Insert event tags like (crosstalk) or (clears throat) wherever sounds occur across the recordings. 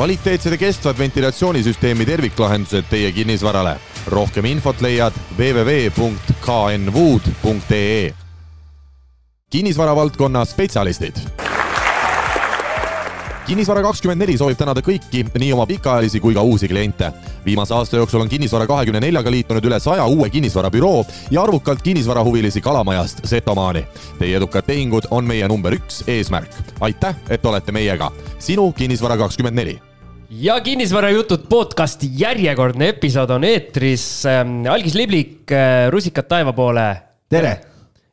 kvaliteetsed ja kestvad ventilatsioonisüsteemi terviklahendused teie kinnisvarale. rohkem infot leiad www.knwood.ee. kinnisvara valdkonna spetsialistid kinnisvara kakskümmend neli soovib tänada kõiki, nii oma pikaajalisi kui ka uusi kliente. viimase aasta jooksul on Kinnisvara kahekümne neljaga liitunud üle saja uue kinnisvarabüroo ja arvukalt kinnisvarahuvilisi Kalamajast Setomaani. Teie edukad tehingud on meie number üks eesmärk. aitäh, et olete meiega. sinu Kinnisvara kakskümmend neli ja kinnisvarajutud podcasti järjekordne episood on eetris. algis Liblik, rusikad taeva poole. tere!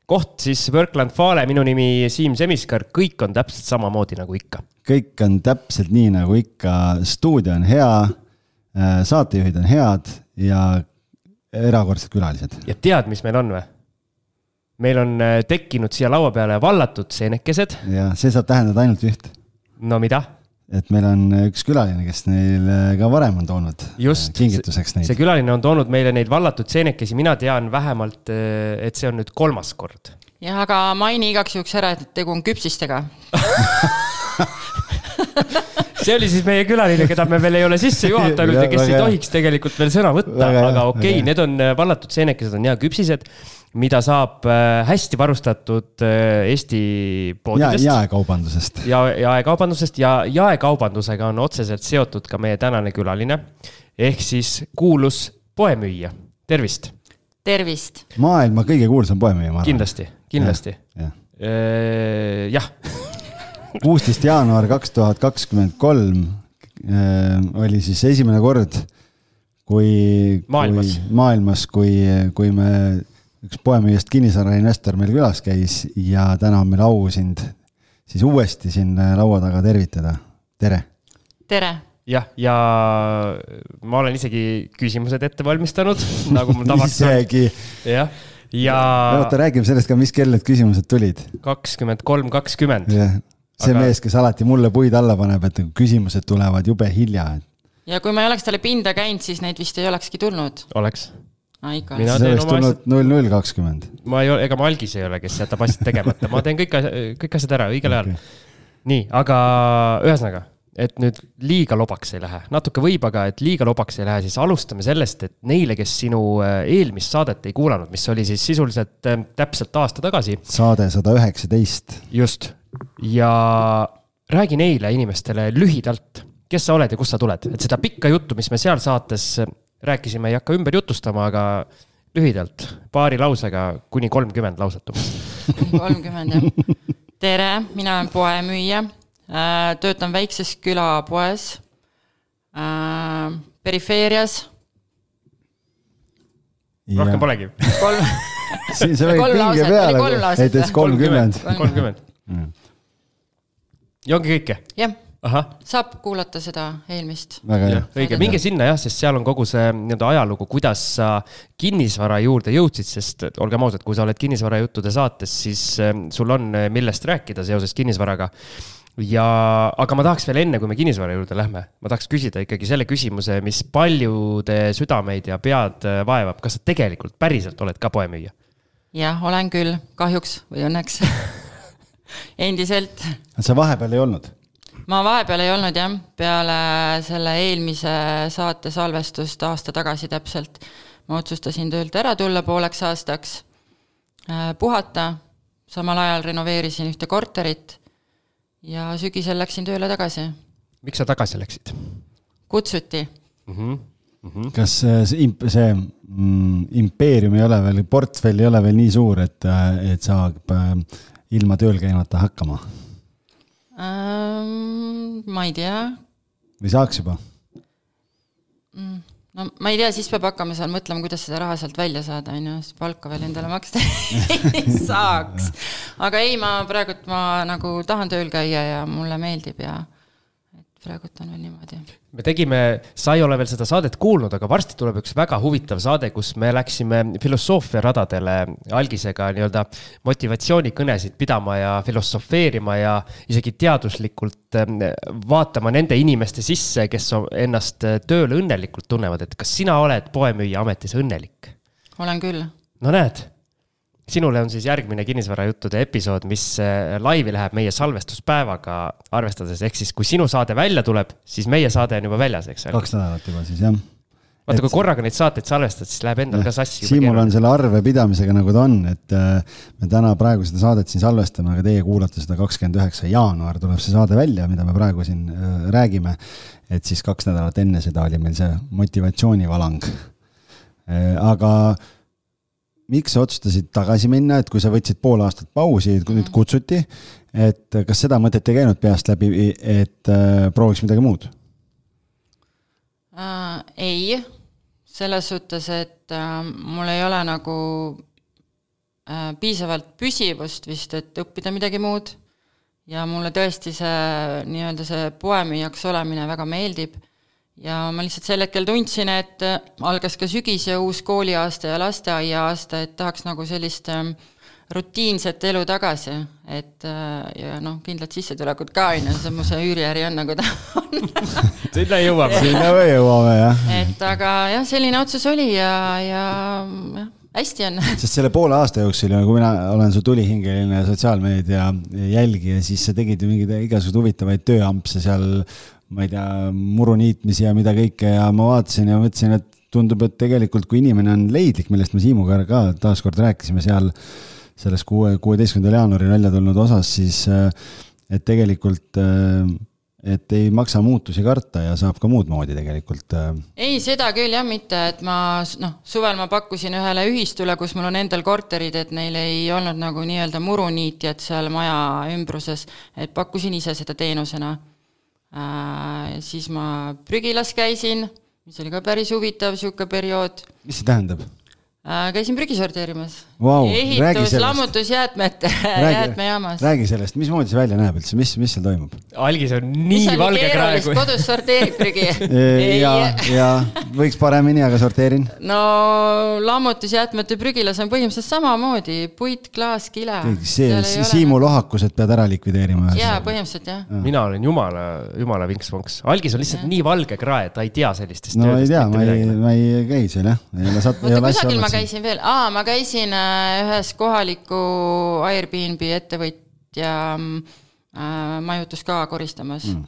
koht siis Workland Fale, minu nimi Siim Semiskar, kõik on täpselt samamoodi nagu ikka kõik on täpselt nii nagu ikka, stuudio on hea, äh, saatejuhid on head ja erakordsed külalised. ja tead, mis meil on või? meil on äh, tekkinud siia laua peale vallatud seenekesed. ja see saab tähendada ainult üht. no mida? Et meil on üks külaline, kes neil äh, ka varem on toonud Just, kingituseks neid. see külaline on toonud meile neid vallatud seenekesi, mina tean vähemalt, et see on nüüd kolmas kord. jah, aga maini igaks juhuks ära, et tegu on küpsistega. (laughs) See oli siis meie külaline, keda me veel ei ole sisse juhatanud ja kes ei tohiks tegelikult veel sõna võtta, aga okei okay,, need on äh, vallatud seenekesed, on hea küpsised, mida saab äh, hästi varustatud äh, Eesti poodidest ja,. jaekaubandusest. ja jaekaubandusest ja jaekaubandusega on otseselt seotud ka meie tänane külaline ehk siis kuulus poemüüja, tervist. tervist. maailma kõige kuulsam poemüüja, ma arvan. kindlasti, kindlasti. jah ja. ja (laughs) kuusteist jaanuar kaks tuhat kakskümmend kolm äh, oli siis esimene kord, kui. maailmas. maailmas, kui, kui me, üks poemüüjast kinnisvarainvestor meil külas käis ja täna on meil au sind siis uuesti siin laua taga tervitada. tere. tere jah, ja ma olen isegi küsimused ette valmistanud, nagu mul (laughs) tavaks on. isegi. jah, ja. oota, räägime sellest ka, mis kell need küsimused tulid. kakskümmend kolm, kakskümmend see aga... mees, kes alati mulle puid alla paneb, et küsimused tulevad jube hilja. ja kui ma ei oleks talle pinda käinud, siis neid vist ei olekski tulnud. oleks. Ikka. see oleks tulnud null null kakskümmend. ma ei ole, ega ma algis ei ole, kes jätab asjad tegemata, ma teen kõik, kõik asjad ära õigel ajal okay.. nii, aga ühesõnaga et nüüd liiga lobaks ei lähe, natuke võib, aga et liiga lobaks ei lähe, siis alustame sellest, et neile, kes sinu äh, eelmist saadet ei kuulanud, mis oli siis sisuliselt äh, täpselt aasta tagasi. saade sada üheksateist. just, ja räägi neile inimestele lühidalt, kes sa oled ja kust sa tuled, et seda pikka juttu, mis me seal saates rääkisime, ei hakka ümber jutustama, aga lühidalt, paari lausega kuni kolmkümmend lauset umbes. kuni kolmkümmend jah. tere, mina olen poemüüja Äh, töötan väikses külapoes äh, perifeerias. rohkem polegi. kolm (laughs) see võib pinge peale, näiteks kolmkümmend. kolmkümmend. Mm. ja ongi kõike? jah saab kuulata seda eelmist. väga hea. õige, minge sinna jah, sest seal on kogu see nii-öelda ajalugu, kuidas sa kinnisvara juurde jõudsid, sest olgem ausad, kui sa oled kinnisvarajuttude saates, siis äh, sul on, millest rääkida seoses kinnisvaraga ja, aga ma tahaks veel enne, kui me kinnisvara juurde lähme, ma tahaks küsida ikkagi selle küsimuse, mis paljude südameid ja pead äh, vaevab, kas sa tegelikult päriselt oled ka poemüüja? jah, olen küll, kahjuks või õnneks (laughs) endiselt. sa vahepeal ei olnud? Ma vahepeal ei olnud jah, peale selle eelmise saate salvestust aasta tagasi täpselt. ma otsustasin töölt ära tulla pooleks aastaks, äh, puhata, samal ajal renoveerisin ühte korterit ja sügisel läksin tööle tagasi. miks sa tagasi läksid? kutsuti mm. -hmm. Mm -hmm. kas see imp-, see mm, impeerium ei ole veel, portfell ei ole veel nii suur, et, et saab äh, ilma tööl käimata hakkama ähm,? ma ei tea. või saaks juba mm.? no ma ei tea, siis peab hakkama seal mõtlema, kuidas seda raha sealt välja saada, on ju, sest palka veel endale maksta (laughs) ei saaks. aga ei, ma praegult ma nagu tahan tööl käia ja mulle meeldib ja praegult on veel niimoodi. me tegime, sa ei ole veel seda saadet kuulnud, aga varsti tuleb üks väga huvitav saade, kus me läksime filosoofia radadele algisega nii-öelda motivatsioonikõnesid pidama ja filosofeerima ja isegi teaduslikult ähm, vaatama nende inimeste sisse, kes ennast äh, tööl õnnelikult tunnevad, et kas sina oled poemüüja ametis õnnelik? olen küll. no näed sinule on siis järgmine kinnisvarajuttude episood, mis äh, laivi läheb meie salvestuspäevaga arvestades, ehk siis kui sinu saade välja tuleb, siis meie saade on juba väljas, eks ole. kaks nädalat juba siis jah. vaata, kui korraga neid saateid salvestad, siis läheb endal ka sassi. Siimul on selle arvepidamisega nagu ta on, et äh, me täna praegu seda saadet siin salvestame, aga teie kuulate seda kakskümmend üheksa jaanuar tuleb see saade välja, mida me praegu siin äh, räägime. et siis kaks nädalat enne seda oli meil see motivatsioonivalang. aga miks sa otsustasid tagasi minna, et kui sa võtsid pool aastat pausi, kui nüüd kutsuti, et kas seda mõtet ei käinud peast läbi, et äh, prooviks midagi muud äh,? ei, selles suhtes, et äh, mul ei ole nagu äh, piisavalt püsivust vist, et õppida midagi muud. ja mulle tõesti see nii-öelda see poemüüjaks olemine väga meeldib ja ma lihtsalt sel hetkel tundsin, et äh, algas ka sügis ja uus kooliaasta ja lasteaiaaasta, et tahaks nagu sellist ähm, rutiinset elu tagasi, et äh, ja noh, kindlad sissetulekud ka, on ju, see mu see üüriäri on nagu ta on (laughs) sinna jõuame. sinna me jõuame, jah. et aga jah, selline otsus oli ja, ja jah, hästi on. (laughs) sest selle poole aasta jooksul ju, kui mina olen su tulihingeline sotsiaalmeedia jälgija, siis sa tegid ju mingeid igasuguseid huvitavaid tööampse seal ma ei tea, muru niitmisi ja mida kõike ja ma vaatasin ja mõtlesin, et tundub, et tegelikult kui inimene on leidlik, millest me Siimuga ka taaskord rääkisime seal selles kuue, kuueteistkümnendal jaanuaril välja tulnud osas, siis et tegelikult et ei maksa muutusi karta ja saab ka muud moodi tegelikult. ei, seda küll jah, mitte, et ma noh, suvel ma pakkusin ühele ühistule, kus mul on endal korterid, et neil ei olnud nagu nii-öelda muruniitjat seal maja ümbruses, et pakkusin ise seda teenusena Äh, siis ma prügilas käisin, mis oli ka päris huvitav niisugune periood. mis see tähendab? Äh, käisin prügi sorteerimas wow,. ehitus, lammutusjäätmete (laughs) jäätmejaamas. räägi sellest, mismoodi see välja näeb üldse, mis, mis seal toimub? algis on nii mis valge praegu. kodus sorteerib prügi (laughs) ja, ja võiks paremini, aga sorteerin. no lammutusjäätmete prügilas on põhimõtteliselt samamoodi puit, klaas, kile. see Siimu lohakused pead ära likvideerima. jaa, põhimõtteliselt jah ja.. mina olen jumala, jumala vinks-vonks. algis on lihtsalt ja. nii valge krae, ta ei tea sellistest. no ei tea, ma ei, ma ei käi seal jah. oota, kusagil ma käisin veel, aa, ma käisin äh, ühes kohaliku Airbnb ettevõtja äh, majutus ka koristamas mm.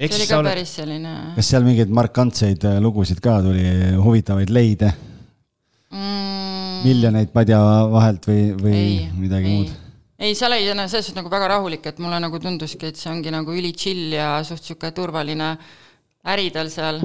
see oli ka oled... päris selline. kas seal mingeid markantseid äh, lugusid ka tuli, huvitavaid leide mm.? miljoneid padja vahelt või, või ei, midagi ei. muud? ei, seal oli no, selles suhtes nagu väga rahulik, et mulle nagu tunduski, et see ongi nagu üli chill ja suht sihuke turvaline äri tal seal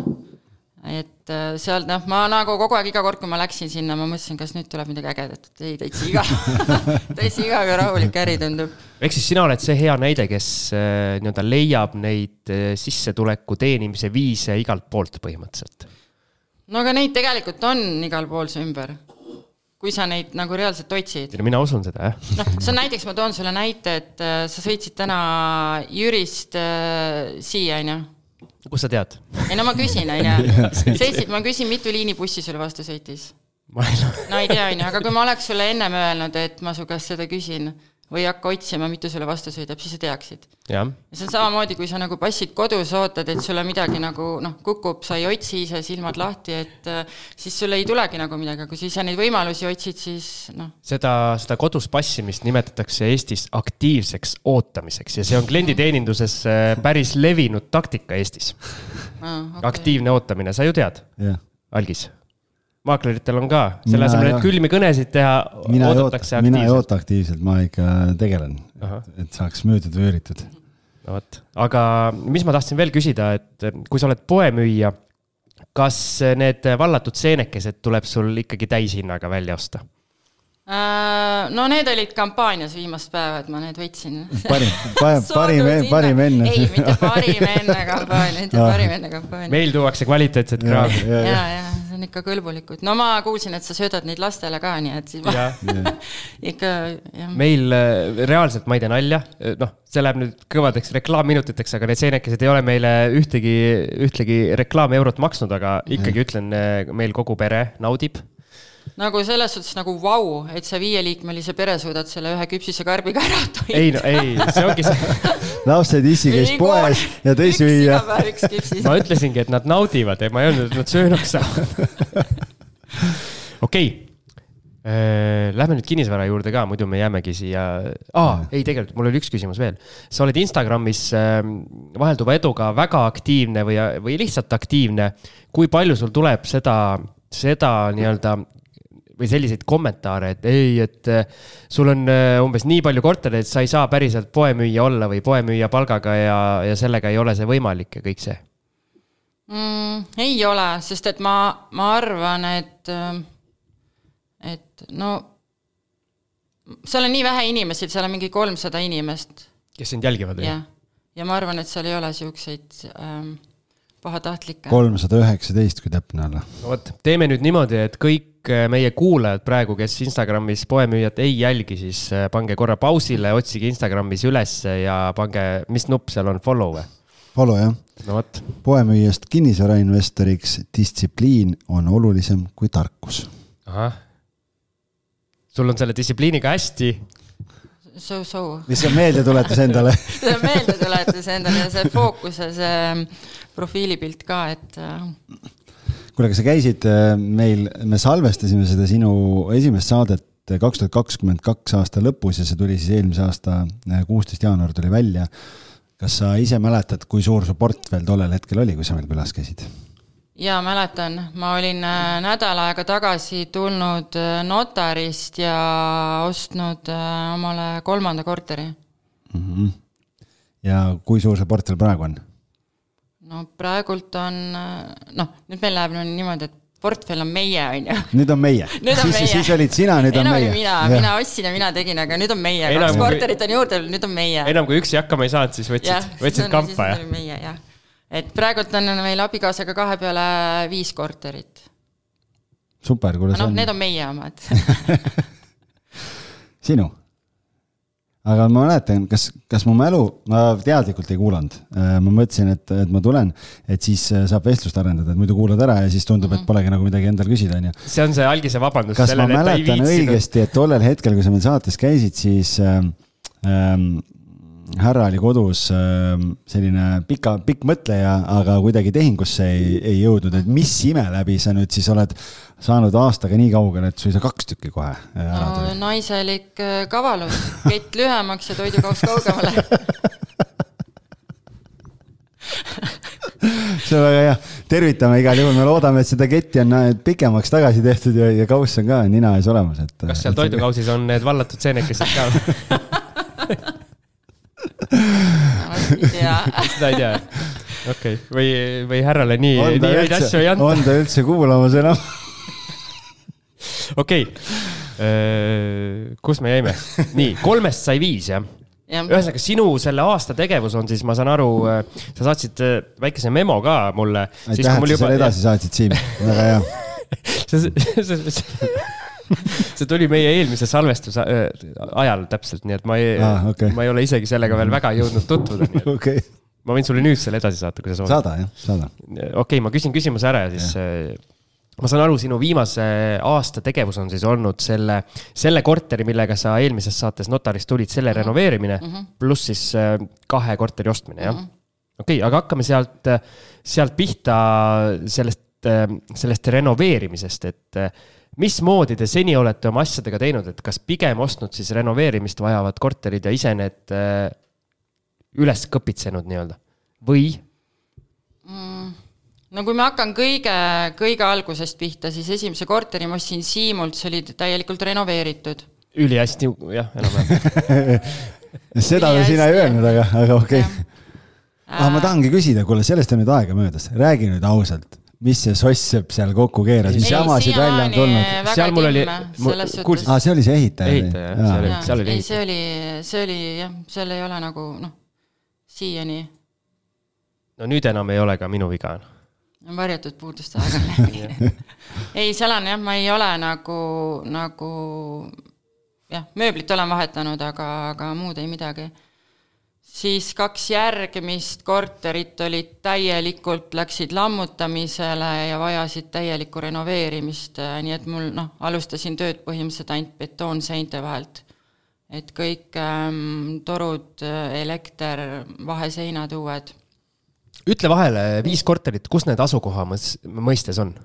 et äh, seal noh, ma nagu kogu aeg, iga kord, kui ma läksin sinna, ma mõtlesin, kas nüüd tuleb midagi ägedat, ei, täitsa igav (laughs) täitsa igav ja rahulik äri tundub. ehk siis sina oled see hea näide, kes äh, nii-öelda leiab neid äh, sissetuleku teenimise viise igalt poolt põhimõtteliselt? no aga neid tegelikult on igal pool su ümber. kui sa neid nagu reaalselt otsid. mina usun seda, jah. noh, see on näiteks, ma toon sulle näite, et sa sõitsid täna Jürist äh, siia, onju kust sa tead? ei no ma küsin, onju. sõitsid, (laughs) ma küsin, mitu liinibussi sulle vastu sõitis? no ei tea, onju, aga kui ma oleks sulle ennem öelnud, et ma su käest seda küsin või hakka otsima, mitu sulle vastu sõidab, siis sa teaksid. ja see on samamoodi, kui sa nagu passid kodus, ootad, et sulle midagi nagu noh, kukub, sa ei otsi ise, silmad lahti, et äh, siis sul ei tulegi nagu midagi, aga kui sa ise neid võimalusi otsid, siis noh. seda, seda kodus passimist nimetatakse Eestis aktiivseks ootamiseks ja see on klienditeeninduses äh, päris levinud taktika Eestis ah,. Okay. aktiivne ootamine, sa ju tead yeah., algis maakleritel on ka, selle asemel, et külmi kõnesid teha, oodatakse aktiivselt. mina ei oota aktiivselt, ma ikka tegelen, et saaks müüdud või üüritud. no vot, aga mis ma tahtsin veel küsida, et kui sa oled poemüüja, kas need vallatud seenekesed tuleb sul ikkagi täishinnaga välja osta? Äh, no need olid kampaanias viimast päeva, et ma need võitsin. parim, (laughs) parim, parim, enne. ei, mitte parim enne (laughs) kampaania, mitte parim enne kampaania. meil tuuakse kvaliteetset kraami. ja, ja, ja, see on ikka kõlbulikud. no ma kuulsin, et sa söödad neid lastele ka, nii et siis ma (laughs) ikka, jah. meil äh, reaalselt, ma ei tee nalja, noh, see läheb nüüd kõvadeks reklaamminutiteks, aga need seenekesed ei ole meile ühtegi, ühtegi reklaamieurot maksnud, aga ikkagi ütlen, äh, meil kogu pere naudib nagu selles suhtes nagu vau et sa viieliikmelise pere suudad selle ühe küpsise karbiga ära toita. ei no ei, see ongi see (laughs) lapsed issi käis poes ja tõi süüa. (laughs) ma ütlesingi, et nad naudivad ja ma ei öelnud, et nad söönaks saavad. (laughs) okei okay., Äh, Lähme nüüd kinnisvara juurde ka, muidu me jäämegi siia ah,. ei, tegelikult mul oli üks küsimus veel. sa oled Instagramis ähm, vahelduva eduga väga aktiivne või, või lihtsalt aktiivne. kui palju sul tuleb seda, seda nii-öelda või selliseid kommentaare, et ei, et äh, sul on äh, umbes nii palju kortereid, sa ei saa päriselt poemüüja olla või poemüüja palgaga ja, ja sellega ei ole see võimalik ja kõik see mm,? ei ole, sest et ma, ma arvan, et et no seal on nii vähe inimesi, seal on mingi kolmsada inimest. kes sind jälgivad või? jah, ja ma arvan, et seal ei ole siukseid ähm, pahatahtlikke. kolmsada üheksateist, kui täpne olla. no vot, teeme nüüd niimoodi, et kõik äh, meie kuulajad praegu, kes Instagramis poemüüjat ei jälgi, siis äh, pange korra pausile, otsige Instagramis ülesse ja pange, mis nupp seal on, follow või? Follow jah. no vot. poemüüjast kinnisvarainvestoriks distsipliin on olulisem kui tarkus. ahah sul on selle distsipliiniga hästi. So-so. mis see meeldetuletus endale (laughs) see on meeldetuletus endale ja see fookus ja see mm, profiilipilt ka, et. Äh, kuule, aga sa käisid äh, meil, me salvestasime seda sinu esimest saadet kaks tuhat kakskümmend kaks aasta lõpus ja see tuli siis eelmise aasta äh, kuusteist jaanuar tuli välja. kas sa ise mäletad, kui suur su portfell tollel hetkel oli, kui sa meil külas käisid? jaa, mäletan, ma olin äh, nädal aega tagasi tulnud äh, notarist ja ostnud äh, omale kolmanda korteri mm. -hmm. ja kui suur see portfell praegu on? No praegult on, noh, nüüd meil läheb niimoodi, et portfell on meie, on ju. nüüd on meie. (laughs) siis, siis olid sina, nüüd on meie. mina, mina ostsin ja mina tegin, aga nüüd on meie, kaks korterit on juurde, nüüd on meie. enam kui üksi hakkama ei saanud, siis võtsid, võtsid kampa, jah? meie, jah et praegult on meil abikaasaga kahe peale viis korterit. super, kuule. noh, need on meie omad (laughs) sinu? Aga ma mäletan, kas, kas mu mälu, ma teadlikult ei kuulanud, äh, ma mõtlesin, et, et ma tulen, et siis äh, saab vestlust arendada, et muidu kuulad ära ja siis tundub et mhm. polegi nagu midagi endal küsida, onju. see on see algise vabandus. kas sellele, ma mäletan õigesti, et tollel hetkel, kui sa meil saates käisid, siis ähm, ähm, härra oli kodus ähm, selline pika, pikk mõtleja, aga kuidagi tehingusse ei, ei jõudnud, et mis ime läbi sa nüüd siis oled saanud aastaga nii kaugele, et suisa kaks tükki kohe äh, ära tuli? no,? naiselik äh, kavalus, kett lühemaks ja toidukauss kaugemale. See on väga hea, tervitame igal juhul, me loodame, et seda ketti on äh, pikemaks tagasi tehtud ja, ja kauss on ka nina ees olemas, et. kas seal toidukausis on need vallatud seenekesed ka (laughs) (laughs) seda ei tea, okei okay., või, või härrale nii, nii häid asju ei anta. on ta üldse kuulamas enam? (laughs) okei, äh, kus me jäime? nii, kolmest sai viis, jah? ühesõnaga, sinu selle aasta tegevus on siis, ma saan aru, äh, sa saatsid äh, väikese memo ka mulle. aitäh, et sa selle edasi saatsid, Siim, väga hea (laughs) (laughs) see, tuli meie eelmise salvestuse ajal täpselt, nii et ma ei ah,, okay. ma ei ole isegi sellega veel väga jõudnud tutvuda. (laughs) Okay. ma võin sulle nüüd selle edasi saata, kui sa soovid. saada jah, saada. okei okay,, ma küsin küsimuse ära ja siis ja. ma saan aru, sinu viimase aasta tegevus on siis olnud selle, selle korteri, millega sa eelmises saates notarist tulid, selle mm -hmm. renoveerimine mm -hmm. pluss siis kahe korteri ostmine, jah mm -hmm.? okei okay,, aga hakkame sealt, sealt pihta sellest, sellest renoveerimisest, et mismoodi te seni olete oma asjadega teinud, et kas pigem ostnud siis renoveerimist vajavad korterid ja ise need äh, üles kõpitsenud nii-öelda? Või? Mm.? no kui ma hakkan kõige, kõige algusest pihta, siis esimese korteri ma ostsin Siimult, see oli täielikult renoveeritud. ülihästi, jah, enam-vähem. (laughs) Seda me sina ei öelnud, aga, aga okei. Okay.. Ah, ma tahangi küsida, kuule, sellest on nüüd aega möödas, räägi nüüd ausalt mis see soss-sepp seal kokku keeras, mis jamasid välja on tulnud? seal mul oli, kuulsid? aa, see oli see ehitaja? ehitaja, seal oli, seal oli ehitaja. see oli, see oli jah, seal ei ole nagu noh, siiani. no nüüd enam ei ole ka minu viga. varjatud puuduste aeg on läbi (laughs) ei, seal on jah, ma ei ole nagu, nagu jah, mööblit olen vahetanud, aga, aga muud ei midagi siis kaks järgmist korterit olid täielikult, läksid lammutamisele ja vajasid täielikku renoveerimist, nii et mul noh, alustasin tööd põhimõtteliselt ainult betoonseinte vahelt. et kõik ähm, torud, elekter, vaheseinad uued. ütle vahele, viis korterit, kus need asukoha mõistes on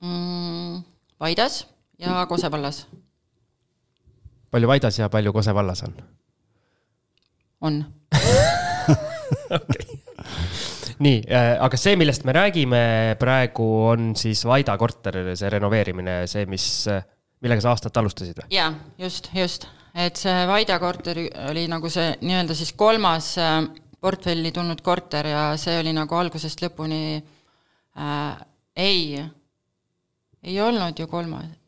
mm,? Paidas ja Kose vallas palju Vaidas ja palju Kose vallas on? on okay. nii äh,, aga see, millest me räägime praegu, on siis Vaida korter, see renoveerimine, see, mis, millega sa aastat alustasid või? jaa, just, just, et see Vaida korter oli nagu see nii-öelda siis kolmas äh, portfelli tulnud korter ja see oli nagu algusest lõpuni äh, ei, ei olnud ju kolmas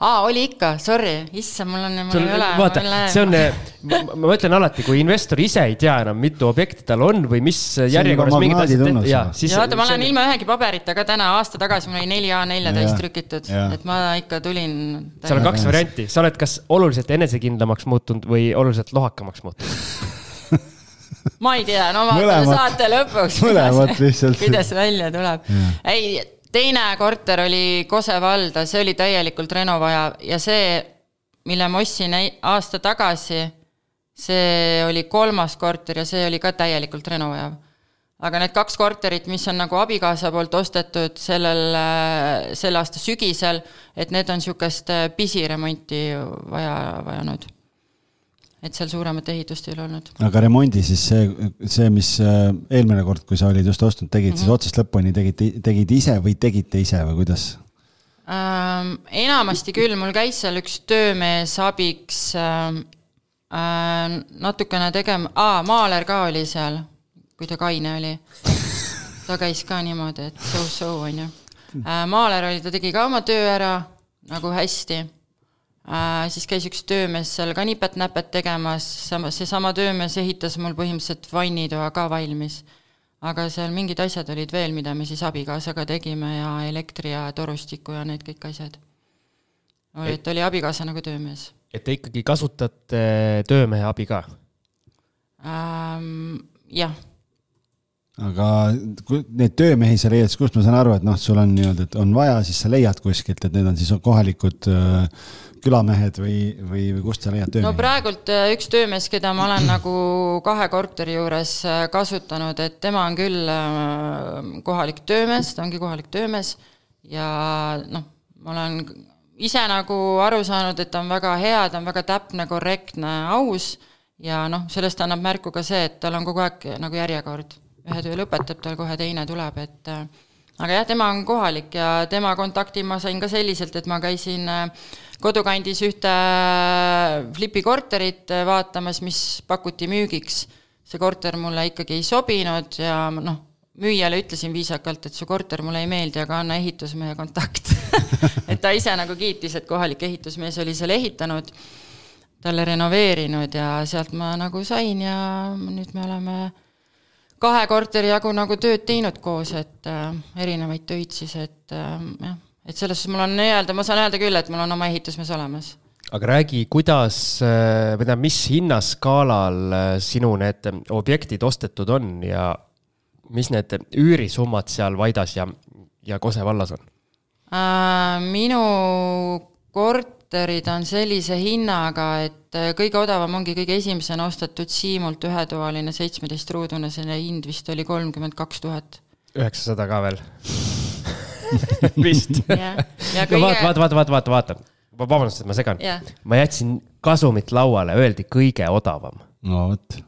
aa, oli ikka, sorry, issand, mul on, mul Sul, ei ole. vaata, see on, ma, ma mõtlen alati, kui investor ise ei tea enam, mitu objekti tal on või mis järjekorras mingid asjad. ja, siis. ja vaata, ma olen ilma ühegi paberita ka täna, aasta tagasi mul oli neli A4 täis trükitud, et ma ikka tulin. seal on kaks varianti, sa oled kas oluliselt enesekindlamaks muutunud või oluliselt lohakamaks muutunud ma ei tea, no vaatame saate lõpuks. mõlemat lihtsalt. kuidas välja tuleb. ei teine korter oli Kose valda, see oli täielikult reno vajav ja see, mille ma ostsin aasta tagasi, see oli kolmas korter ja see oli ka täielikult reno vajav. aga need kaks korterit, mis on nagu abikaasa poolt ostetud sellel, selle aasta sügisel, et need on niisugust pisiremonti vaja, vajanud et seal suuremat ehitust ei ole olnud. aga remondi siis see, see, mis äh, eelmine kord, kui sa olid just ostnud, tegid mm -hmm. siis mhm. otsast lõpuni, tegid, tegid ise või tegite ise või kuidas ähm,? enamasti küll, mul käis seal üks töömees abiks ähm, äh, natukene tegema, aa, maaler ka oli seal, kui ta kaine oli. ta käis ka niimoodi, et so-so, on ju äh,. maaler oli, ta tegi ka oma töö ära nagu hästi siis käis üks töömees seal ka nipet-näpet tegemas, sama, seesama töömees ehitas mul põhimõtteliselt vannitoa ka valmis. aga seal mingid asjad olid veel, mida me siis abikaasaga tegime ja elektri ja torustiku ja need kõik asjad. et oli abikaasa nagu töömees. et te ikkagi kasutate töömehe abi ka ähm,? jah aga neid töömehi sa leiad, kust ma saan aru, et noh, sul on nii-öelda, et on vaja, siis sa leiad kuskilt, et need on siis kohalikud äh, külamehed või, või, või kust sa leiad töömehi? no praegult äh, üks töömees, keda ma olen (clears throat) nagu kahe korteri juures äh, kasutanud, et tema on küll kohalik töömees, ta ongi kohalik töömees ja noh, ma olen ise nagu aru saanud, et ta on väga hea, ta on väga täpne, korrektne, aus ja noh, sellest annab märku ka see, et tal on kogu aeg nagu järjekord. Ühe töö lõpetab, tal kohe teine tuleb, et aga jah, tema on kohalik ja tema kontakti ma sain ka selliselt, et ma käisin kodukandis ühte flipi korterit vaatamas, mis pakuti müügiks. see korter mulle ikkagi ei sobinud ja noh, müüjale ütlesin viisakalt, et su korter mulle ei meeldi, aga anna ehitusmehe kontakt (laughs) et ta ise nagu kiitis, et kohalik ehitusmees oli selle ehitanud, talle renoveerinud ja sealt ma nagu sain ja nüüd me oleme kahe korteri jagu nagu tööd teinud koos, et äh, erinevaid töid siis, et äh, jah et selles suhtes mul on nii-öelda, ma saan öelda küll, et mul on oma ehitusmees olemas. aga räägi, kuidas äh, või tähendab, mis hinnaskaalal äh, sinu need objektid ostetud on ja mis need üürisummad seal Vaidas ja, ja Kose vallas on äh,? minu korterid on sellise hinnaga, et äh, kõige odavam ongi kõige esimesena ostetud Siimult ühetoaline seitsmeteistruudune, selle hind vist oli kolmkümmend kaks tuhat. üheksasada ka veel (laughs) vist. (laughs) no vaata, vaata, vaata, vaata, vaata, vaata. vabandust, et ma segan yeah.. ma jätsin kasumit lauale, öeldi kõige odavam. no vot,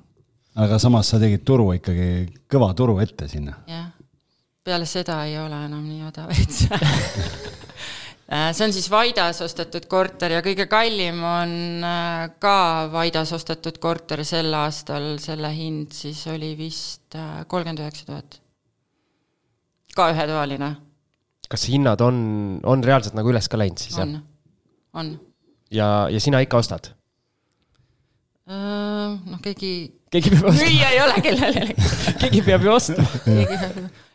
aga samas sa tegid turu ikkagi, kõva turu ette sinna. jah, peale seda ei ole enam nii odavaid äh, (laughs) see on siis Vaidas ostetud korter ja kõige kallim on äh, ka Vaidas ostetud korter sel aastal, selle hind siis oli vist äh, kolmkümmend üheksa tuhat. ka ühetoaline kas hinnad on, on reaalselt nagu üles ka läinud siis, jah? on, on. ja, ja sina ikka ostad? noh, keegi. keegi peab ostma. müüa ei ole kellelegi (laughs) keegi peab ju ostma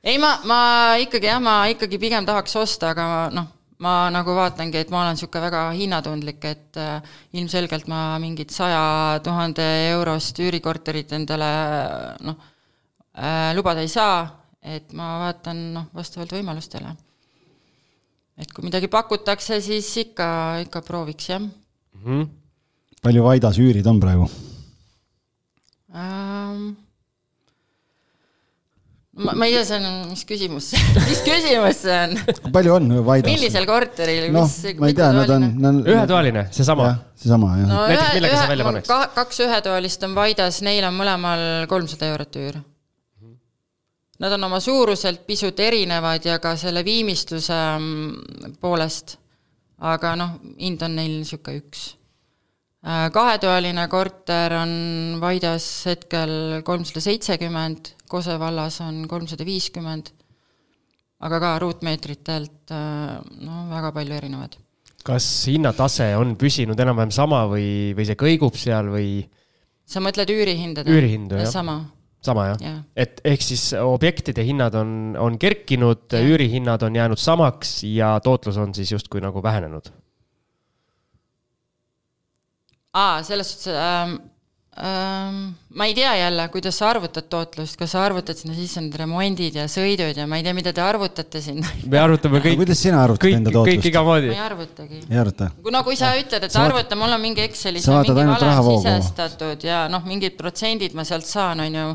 ei, ma, ma ikkagi jah, ma ikkagi pigem tahaks osta, aga noh, ma nagu vaatangi, et ma olen niisugune väga hinnatundlik, et äh, ilmselgelt ma mingit saja tuhande eurost üürikorterit endale noh äh,, lubada ei saa, et ma vaatan noh, vastavalt võimalustele et kui midagi pakutakse, siis ikka, ikka prooviks, jah mm. -hmm. palju Vaidas üürid on praegu ähm,? Ma, ma ei tea, see on, mis küsimus mis küsimus see on? kui palju on Vaidas? millisel korteril, noh, ma ei tea, nad on, nad on. ühetoaline, seesama. seesama jah no,. näiteks millega sa välja paneks? kaks ühetoalist on Vaidas, neil on mõlemal kolmsada eurot üür. Nad on oma suuruselt pisut erinevad ja ka selle viimistluse mm, poolest, aga noh, hind on neil niisugune üks Äh, kahetoaline korter on Vaidas hetkel kolmsada seitsekümmend, Kose vallas on kolmsada viiskümmend, aga ka ruutmeetritelt äh, no väga palju erinevad. kas hinnatase on püsinud enam-vähem sama või, või see kõigub seal või? sa mõtled üürihindade? üürihindu, jah? sama. sama, jah ja.? et ehk siis objektide hinnad on, on kerkinud, üürihinnad on jäänud samaks ja tootlus on siis justkui nagu vähenenud aa, selles suhtes ähm, ähm, ma ei tea jälle, kuidas sa arvutad tootlust, kas sa arvutad sinna sisse need remondid ja sõidud ja ma ei tea, mida te arvutate sinna. me arvutame kõik. kuidas sina arvutad kõik, enda tootlust? kõik igamoodi. ma ei arvutagi. ei arvuta? no kui sa ütled, et sa arvuta, mul on mingi Excelis mingi valem sisestatud ja noh, mingid protsendid ma sealt saan, on ju,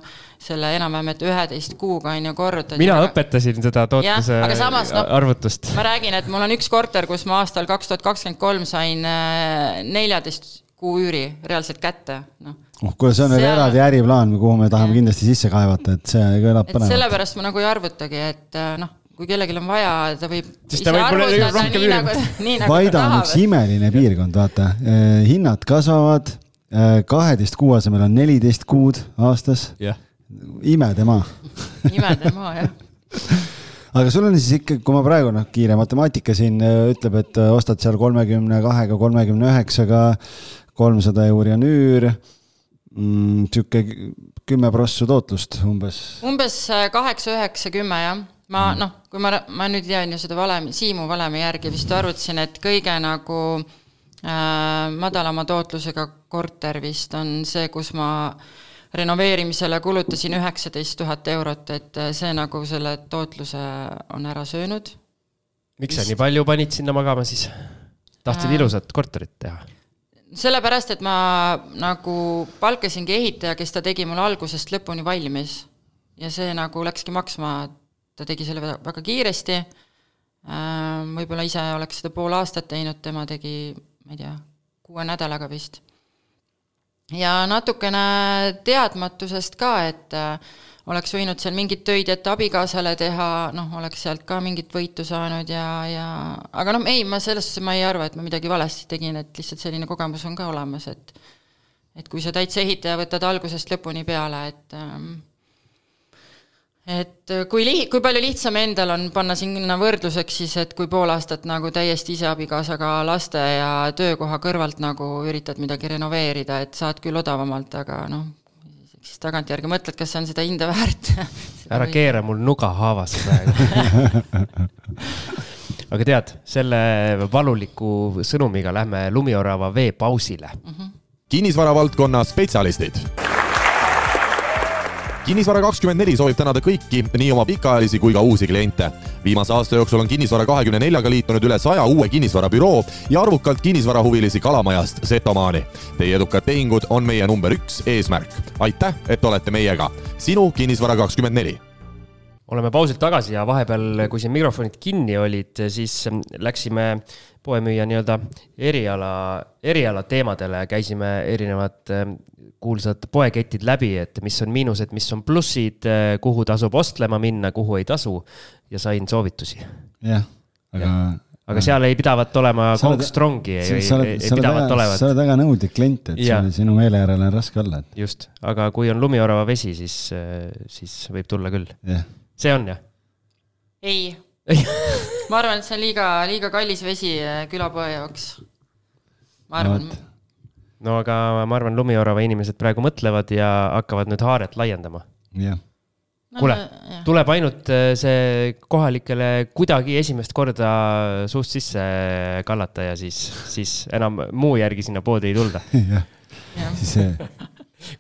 selle enam-vähem, et üheteist kuuga on ju korrutad. mina aga... õpetasin seda tootluse ja, samas, no, arvutust. ma räägin, et mul on üks korter, kus ma aastal kaks tuhat kakskümmend kolm sain äh, neljateist kuu üüri reaalselt kätte, noh. oh, kuule, see on veel eraldi äriplaan, kuhu me tahame ja. kindlasti sisse kaevata, et see kõlab põnevalt. sellepärast ma nagu ei arvutagi, et äh, noh, kui kellelgi on vaja, ta võib. siis ta võib mulle rohkem üüri. Nagu Vaida on üks imeline piirkond, vaata, äh, hinnad kasvavad, äh, kaheteist kuu asemel on neliteist kuud aastas yeah.. imede maa (laughs) imede maa, jah (laughs) aga sul on siis ikkagi, kui ma praegu noh, kiire matemaatika siin ütleb, et ostad seal kolmekümne kahega, kolmekümne üheksaga kolmsada euri on üür mm,, sihuke kümme prossu tootlust umbes. umbes äh, kaheksa, üheksa, kümme jah. ma mm. noh, kui ma, ma nüüd tean ju seda valemi, Siimu valemi järgi vist arvutasin, et kõige nagu äh, madalama tootlusega korter vist on see, kus ma renoveerimisele kulutasin üheksateist tuhat eurot, et äh, see nagu selle tootluse on ära söönud. miks sa nii palju panid sinna magama siis? tahtsid äh, ilusat korterit teha? Sellepärast, et ma nagu palkasingi ehitaja, kes ta tegi mul algusest lõpuni valmis. ja see nagu läkski maksma, ta tegi selle väga kiiresti, äh, võib-olla ise oleks seda pool aastat teinud, tema tegi, ma ei tea, kuue nädalaga vist. ja natukene teadmatusest ka, et äh, oleks võinud seal mingeid töid ette abikaasale teha, noh, oleks sealt ka mingit võitu saanud ja, ja aga noh, ei, ma selles suhtes ma ei arva, et ma midagi valesti tegin, et lihtsalt selline kogemus on ka olemas, et et kui sa täitsa ehitaja võtad algusest lõpuni peale, et ähm, et kui li-, kui palju lihtsam endal on panna sinna võrdluseks siis, et kui pool aastat nagu täiesti ise abikaasaga laste ja töökoha kõrvalt nagu üritad midagi renoveerida, et saad küll odavamalt, aga noh, siis tagantjärgi mõtled, kas see on seda hinda väärt (laughs) ära või... keera mul nuga haavas praegu (laughs) aga tead, selle valuliku sõnumiga lähme lumiorava veepausile mm. -hmm. kinnisvara valdkonna spetsialistid kinnisvara kakskümmend neli soovib tänada kõiki, nii oma pikaajalisi kui ka uusi kliente. viimase aasta jooksul on Kinnisvara kahekümne neljaga liitunud üle saja uue kinnisvarabüroo ja arvukalt kinnisvarahuvilisi Kalamajast Setomaani. Teie edukad tehingud on meie number üks eesmärk. aitäh, et olete meiega. sinu Kinnisvara kakskümmend neli oleme pausilt tagasi ja vahepeal, kui siin mikrofonid kinni olid, siis läksime poemüüja nii-öelda eriala, eriala teemadele, käisime erinevad kuulsad poeketid läbi, et mis on miinused, mis on plussid, kuhu tasub ostlema minna, kuhu ei tasu ja sain soovitusi. jah, aga ja aga seal ei pidavat olema Kong Strongi, ei, ei, ei pidavat olevat. sa oled väga nõudlik klient, et ja. sinu meele järele on raske olla. just, aga kui on lumiorava vesi, siis, siis võib tulla küll. See on jah? ei (laughs) ma arvan, et see on liiga, liiga kallis vesi külapoe jaoks. ma arvan no, no aga ma arvan, Lumiorava inimesed praegu mõtlevad ja hakkavad nüüd haaret laiendama. jah kuule, tuleb ainult äh, see kohalikele kuidagi esimest korda suust sisse kallata ja siis, siis enam muu järgi sinna poodi ei tulda. (laughs) jah, siis see.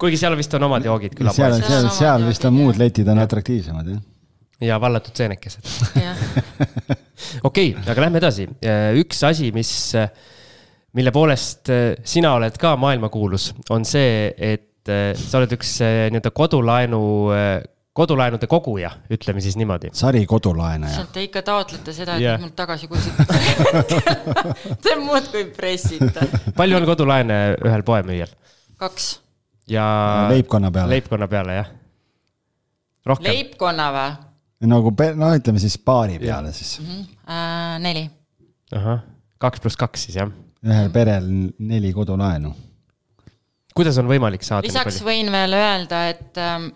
kuigi seal vist on omad joogid külapoes. seal, seal, seal vist on muud letid on atraktiivsemad, jah. Ja vallatud seenekesed. (laughs) okei, aga lähme edasi. Äh, üks asi, mis äh, mille poolest äh, sina oled ka maailmakuulus, on see, et sa oled üks nii-öelda kodulaenu kodulaenude koguja, ütleme siis niimoodi. sari kodulaenaja. sealt te ikka taotlete seda, et yeah. mult tagasi kustutatakse. (laughs) Te muudkui pressite. palju on kodulaene ühel poemüüjal kaks. ja leibkonna peale. leibkonna peale, jah? leibkonna või nagu, no ütleme siis paari peale siis. äh,? neli. ahah, kaks pluss kaks siis jah. ühel perel neli kodulaenu. kuidas on võimalik saada lisaks võin veel öelda, et ähm,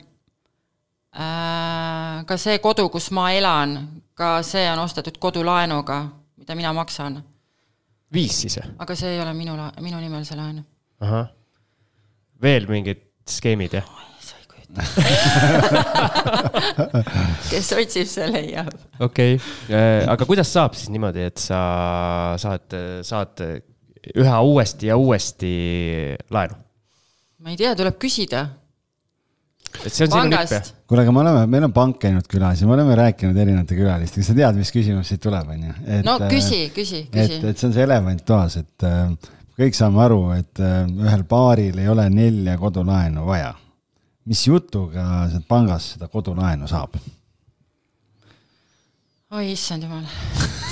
äh, ka see kodu, kus ma elan, ka see on ostetud kodulaenuga, mida mina maksan. viis siis või? aga see ei ole minu, minu nimel see laen. ahah, veel mingid skeemid jah? (laughs) kes otsib, see leiab. okei okay., aga kuidas saab siis niimoodi, et sa saad, saad üha uuesti ja uuesti laenu? ma ei tea, tuleb küsida et see on sinu nipp jah kuule, aga me oleme, meil on pank käinud külas ja me oleme rääkinud erinevate külalistega, sa tead, mis küsimus siit tuleb, on ju? no küsi, küsi, et, küsi. et see on see elevant toas, et äh, kõik saame aru, et äh, ühel paaril ei ole nelja kodulaenu vaja. Mis jutuga sealt pangast seda kodulaenu saab? oi issand jumal,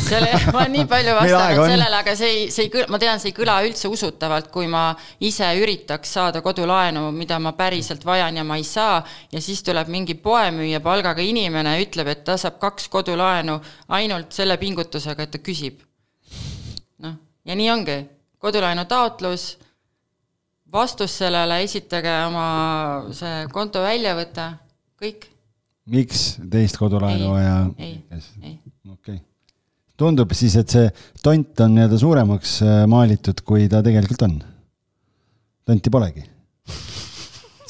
selle, (laughs) ma olen nii palju vastanud sellele, aga see ei, see ei kõla, ma tean, see ei kõla üldse usutavalt, kui ma ise üritaks saada kodulaenu, mida ma päriselt vajan ja ma ei saa, ja siis tuleb mingi poemüüja palgaga inimene, ütleb, et ta saab kaks kodulaenu ainult selle pingutusega, et ta küsib. noh, ja nii ongi, kodulaenu taotlus, vastus sellele, esitage oma see konto väljavõte, kõik, miks teist kodulaenu Ei, vaja? ei, ei. okei. tundub siis, et see tont on nii-öelda suuremaks äh, maalitud, kui ta tegelikult on. tonti polegi.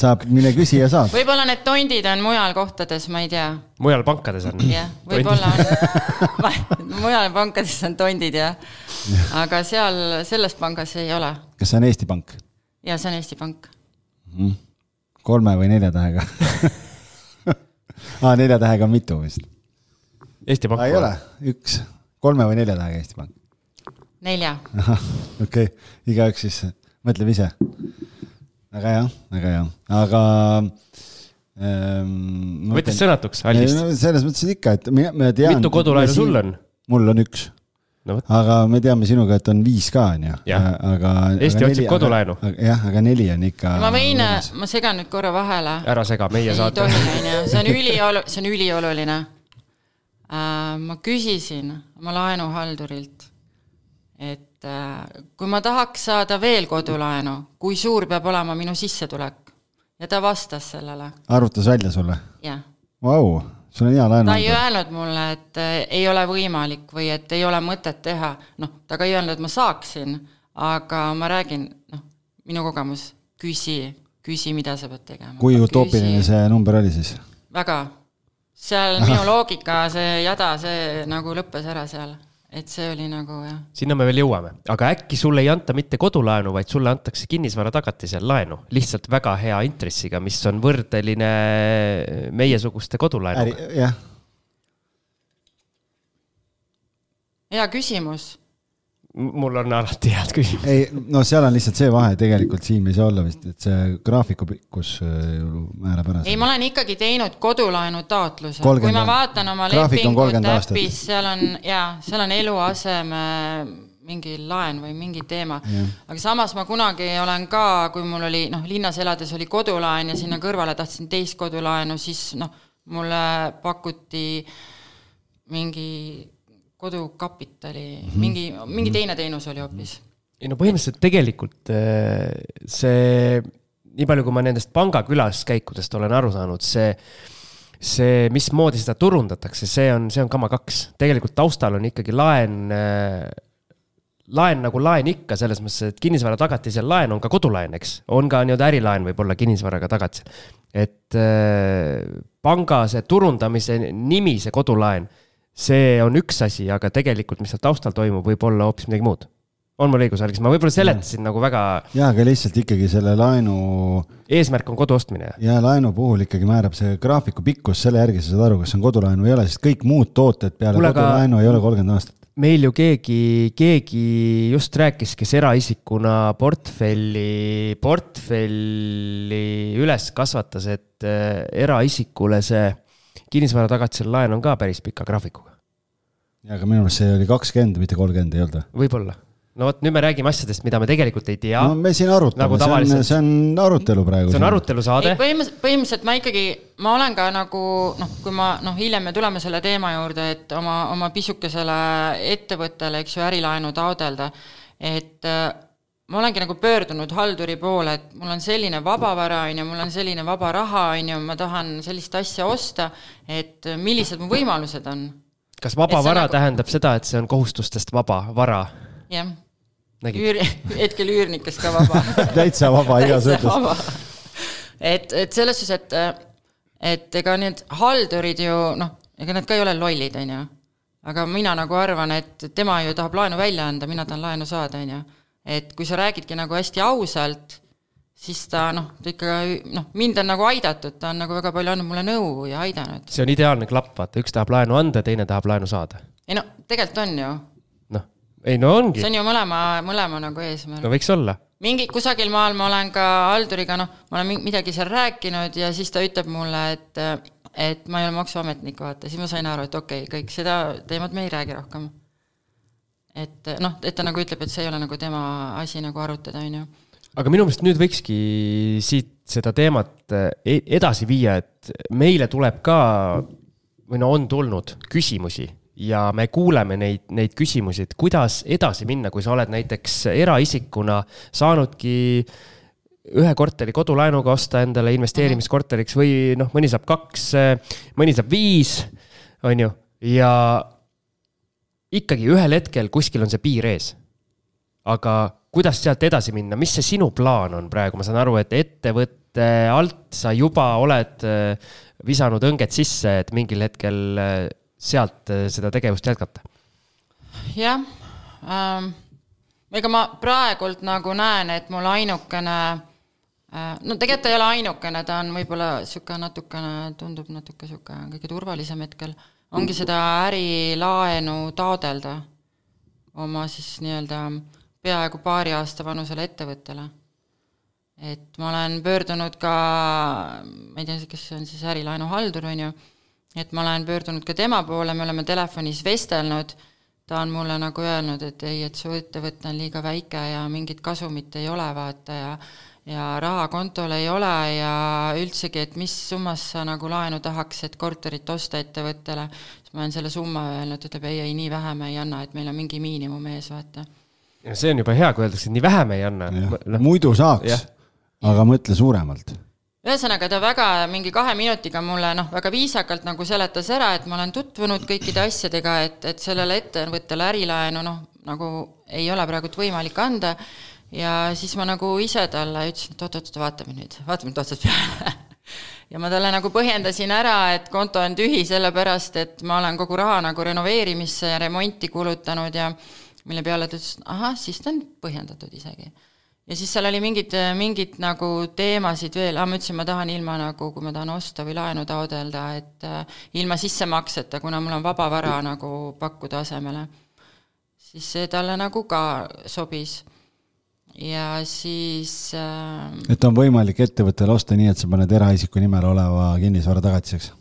saab, mine küsi ja saad. võib-olla need tondid on mujal kohtades, ma ei tea mujal pankades on? jah, võib-olla on, (laughs) mujal pankades on tondid jah, aga seal selles pangas ei ole kas see on Eesti Pank? Ja see on Eesti Pank. kolme või nelja tähega aa, (laughs) nelja tähega on mitu vist. Eesti Pank ei ole, üks, kolme või nelja tähega Eesti Pank. nelja, okei okay., igaüks siis mõtleb ise. väga hea, väga hea, aga ähm,. võttis sõnatuks Aldist. selles mõttes ikka, et mina, ma tean. mitu kodulaenu sul on? mul on üks, no aga me teame sinuga, et on viis ka, on ju. Jah. aga. Eesti otsib kodulaenu.. jah, aga neli on ikka. ma võin, ma segan nüüd korra vahele. ära sega, meie ei saate. tohi, onju, see on üliolu-, see on ülioluline. ma küsisin oma laenuhaldurilt, et äh, kui ma tahaks saada veel kodulaenu, kui suur peab olema minu sissetulek ja ta vastas sellele, arvutas välja sulle? jah Vau, sul on hea laenu. ta ei öelnud mulle, et äh, ei ole võimalik või et ei ole mõtet teha, noh, ta ka ei öelnud, et ma saaksin, aga ma räägin, noh, minu kogemus, küsi, küsi, mida sa pead tegema. kui utoopiline see number oli siis? väga, seal minu loogika, see jada, see nagu lõppes ära seal, et see oli nagu jah, sinna me veel jõuame, aga äkki sulle ei anta mitte kodulaenu, vaid sulle antakse kinnisvara tagatisel laenu, lihtsalt väga hea intressiga, mis on võrdeline meiesuguste kodulaenuga. jah, hea küsimus. Mul on alati head küsimused. ei no seal on lihtsalt see vahe tegelikult Siim ei saa olla vist, et see graafiku pikkus äh, määrab ära. ei, ma olen ikkagi teinud kodulaenu taotluse, 30 kui ma vaatan oma Graafik on 30 lepingut äpis, seal on jaa, seal on eluaseme mingi laen või mingi teema. aga samas ma kunagi olen ka, kui mul oli noh, linnas elades oli kodulaen ja sinna kõrvale tahtsin teist kodulaenu, siis noh, mulle pakuti mingi kodukapitali mm, -hmm. mingi, mingi teine teenus oli hoopis. ei no põhimõtteliselt tegelikult äh, see, nii palju, kui ma nendest panga külaskäikudest olen aru saanud, see see, mismoodi seda turundatakse, see on, see on kama kaks. tegelikult taustal on ikkagi laen, laen nagu laen ikka, selles mõttes, et kinnisvara tagatisel laen on ka kodulaen, eks. on ka nii-öelda ärilaen võib-olla kinnisvaraga tagatisel. et äh, panga see turundamise nimi, see kodulaen, see on üks asi, aga tegelikult, mis seal taustal toimub, võib olla hoopis midagi muud. on mul õigus, Algis, ma võib-olla seletasin nagu väga, jaa, aga lihtsalt ikkagi selle laenu eesmärk on kodu ostmine. ja laenu puhul ikkagi määrab see graafiku pikkus selle järgi, sa saad aru, kas see on kodulaenu või ei ole, sest kõik muud tooted peale aga- kodulaenu ei ole kolmkümmend aastat. meil ju keegi, keegi just rääkis, kes eraisikuna portfelli, portfelli üles kasvatas, et äh, eraisikule see kinnisvara tagatisel laen on ka päris pika graafikuga. ja, aga minu meelest see oli kakskümmend, mitte kolmkümmend ei olnud või? võib-olla no vot, nüüd me räägime asjadest, mida me tegelikult ei tea. no me siin arutame nagu, see on, see on arutelu praegu. see on arutelusaade. põhimõtteliselt, põhimõtteliselt ma ikkagi, ma olen ka nagu noh, kui ma noh, hiljem me tuleme selle teema juurde, et oma, oma pisukesele ettevõttele, eks ju, ärilaenu taodelda, et ma olengi nagu pöördunud halduri poole, et mul on selline vabavara, on ju, mul on selline vaba raha, on ju, ma tahan sellist asja osta, et millised mu võimalused on. kas vaba vara nagu... tähendab seda, et see on kohustustest vaba vara? jah üür, (laughs) hetkel üürnikest ka vaba (laughs) täitsa vaba igas mõttes. et, et selles suhtes, et, et ega need haldurid ju noh, ega nad ka ei ole lollid, on ju. aga mina nagu arvan, et tema ju tahab laenu välja anda, mina tahan laenu saada, on ju. Et kui sa räägidki nagu hästi ausalt, siis ta noh, ta ikka noh, mind on nagu aidatud, ta on nagu väga palju andnud mulle nõu ja aidanud. see on ideaalne klapp, vaata, üks tahab laenu anda, teine tahab laenu saada. ei no tegelikult on ju ei no ongi. see on ju mõlema, mõlema nagu eesmärk. no võiks olla. mingi, kusagil maal ma olen ka halduriga, noh, ma olen midagi seal rääkinud ja siis ta ütleb mulle, et et ma ei ole maksuametnik, vaata, siis ma sain aru, et okei okay,, kõik seda teemat me ei räägi rohkem. Et noh, et ta nagu ütleb, et see ei ole nagu tema asi nagu arutada, on ju. aga minu meelest nüüd võikski siit seda teemat e-, edasi viia, et meile tuleb ka või no on tulnud küsimusi ja me kuuleme neid, neid küsimusi, et kuidas edasi minna, kui sa oled näiteks eraisikuna saanudki ühe korteri kodulaenuga osta endale investeerimiskorteriks või noh, mõni saab kaks, mõni saab viis, on ju, ja ikkagi ühel hetkel kuskil on see piir ees. aga kuidas sealt edasi minna, mis see sinu plaan on praegu, ma saan aru, et ettevõtte alt sa juba oled visanud õnged sisse, et mingil hetkel sealt äh, seda tegevust jätkata? jah ähm,, ega ma praegult nagu näen, et mul ainukene äh, no tegelikult ta ei ole ainukene, ta on võib-olla niisugune natukene, tundub natuke niisugune kõige turvalisem hetkel, ongi seda ärilaenu taodelda oma siis nii-öelda peaaegu paari aasta vanusele ettevõttele. et ma olen pöördunud ka, ma ei tea, kes on siis ärilaenuhaldur, on ju, et ma olen pöördunud ka tema poole, me oleme telefonis vestelnud, ta on mulle nagu öelnud, et ei, et su ettevõte on liiga väike ja mingit kasumit ei ole, vaata, ja ja raha kontol ei ole ja üldsegi, et mis summas sa nagu laenu tahaks, et korterit osta ettevõttele, siis ma olen selle summa öelnud, ütleb ei, ei nii vähe me ei anna, et meil on mingi miinimum ees, vaata. see on juba hea, kui öeldakse, et nii vähe me ei anna. No. muidu saaks, aga mõtle suuremalt ühesõnaga, ta väga mingi kahe minutiga mulle noh, väga viisakalt nagu seletas ära, et ma olen tutvunud kõikide asjadega, et, et sellele ettevõttele ärilaenu noh, nagu ei ole praegult võimalik anda ja siis ma nagu ise talle ütlesin, et oot-oot, vaatame nüüd, vaatame nüüd otsast peale (laughs) ja ma talle nagu põhjendasin ära, et konto on tühi sellepärast, et ma olen kogu raha nagu renoveerimisse ja remonti kulutanud ja mille peale ta ütles, ahah, siis ta on põhjendatud isegi ja siis seal oli mingid, mingid nagu teemasid veel, aa ma ütlesin, ma tahan ilma nagu, kui ma tahan osta või laenu taodelda, et äh, ilma sissemakseta, kuna mul on vaba vara nagu pakkuda asemele. siis see talle nagu ka sobis. Ja siis äh, et on võimalik ettevõttele osta nii, et sa paned eraisiku nimel oleva kinnisvara tagatiseks?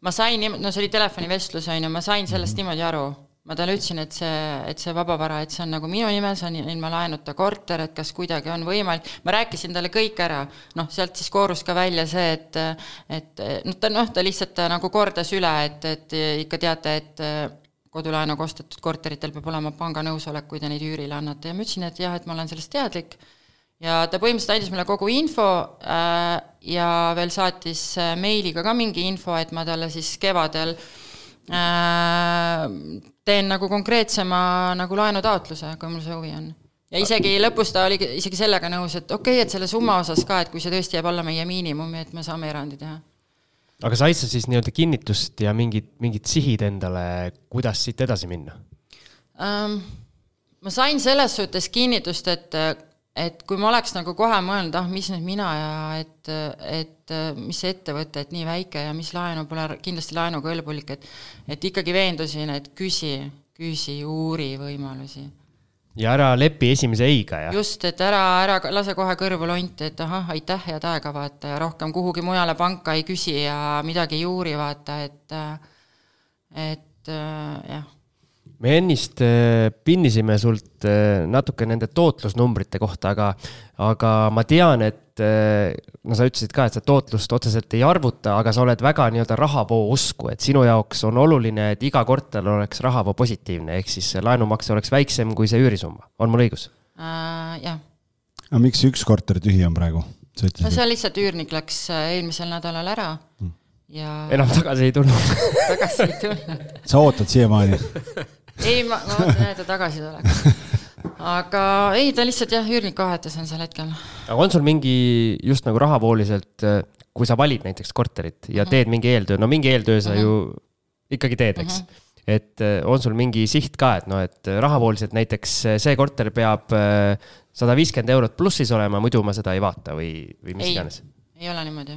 ma sain, no see oli telefonivestlus, on ju, ma sain sellest mm -hmm. niimoodi aru ma talle ütlesin, et see, et see vabavara, et see on nagu minu nimel, see on ilma laenuta korter, et kas kuidagi on võimalik, ma rääkisin talle kõik ära, noh, sealt siis koorus ka välja see, et et noh, ta noh, ta lihtsalt nagu kordas üle, et, et ikka teate, et kodulaenuga ostetud korteritel peab olema panga nõusolek, kui te neid üürile annate ja ma ütlesin, et jah, et ma olen sellest teadlik ja ta põhimõtteliselt andis mulle kogu info äh, ja veel saatis äh, meiliga ka mingi info, et ma talle siis kevadel äh, teen nagu konkreetsema nagu laenutaotluse, kui mul see huvi on. ja isegi lõpus ta oli isegi sellega nõus, et okei okay,, et selle summa osas ka, et kui see tõesti jääb alla meie miinimumi, et me saame erandi teha. Aga said sa siis nii-öelda kinnitust ja mingid, mingid sihid endale, kuidas siit edasi minna ähm,? ma sain selles suhtes kinnitust, et et kui ma oleks nagu kohe mõelnud, ah, mis nüüd mina ja et, et mis see ettevõte, et nii väike ja mis laenu pole kindlasti laenukõlbulik, et et ikkagi veendusin, et küsi, küsi, uuri võimalusi ja ära lepi esimese ei-ga ja. just, et ära, ära lase kohe kõrvu lonti, et ahah, aitäh, head aega, vaata ja rohkem kuhugi mujale panka ei küsi ja midagi ei uuri, vaata, et, et äh, jah me ennist äh, pinnisime sult äh, natuke nende tootlusnumbrite kohta, aga, aga ma tean, et äh, no sa ütlesid ka, et sa tootlust otseselt ei arvuta, aga sa oled väga nii-öelda rahavoo usku, et sinu jaoks on oluline, et iga korter oleks rahavoo positiivne, ehk siis laenumakse oleks väiksem kui see üürisumma, on mul õigus? äh,, jah. aga miks üks korter tühi on praegu? sa no seal lihtsalt üürnik läks eelmisel nädalal ära ja enam tagasi ei tulnud. (laughs) tagasi ei tulnud. sa ootad siiamaani? (laughs) ei, ma, ma ootan, et ta tagasi tuleks. aga ei, ta lihtsalt jah, üürnik vahetas on sel hetkel. aga on sul mingi just nagu rahavooliselt, kui sa valid näiteks korterit ja teed mingi eeltöö, no mingi eeltöö sa ju ikkagi teed, eks. et eh, on sul mingi siht ka, et noh, et rahavooliselt näiteks see korter peab sada viiskümmend eurot plussis olema, muidu ma seda ei vaata või, või mis ei iganes., ei ole niimoodi.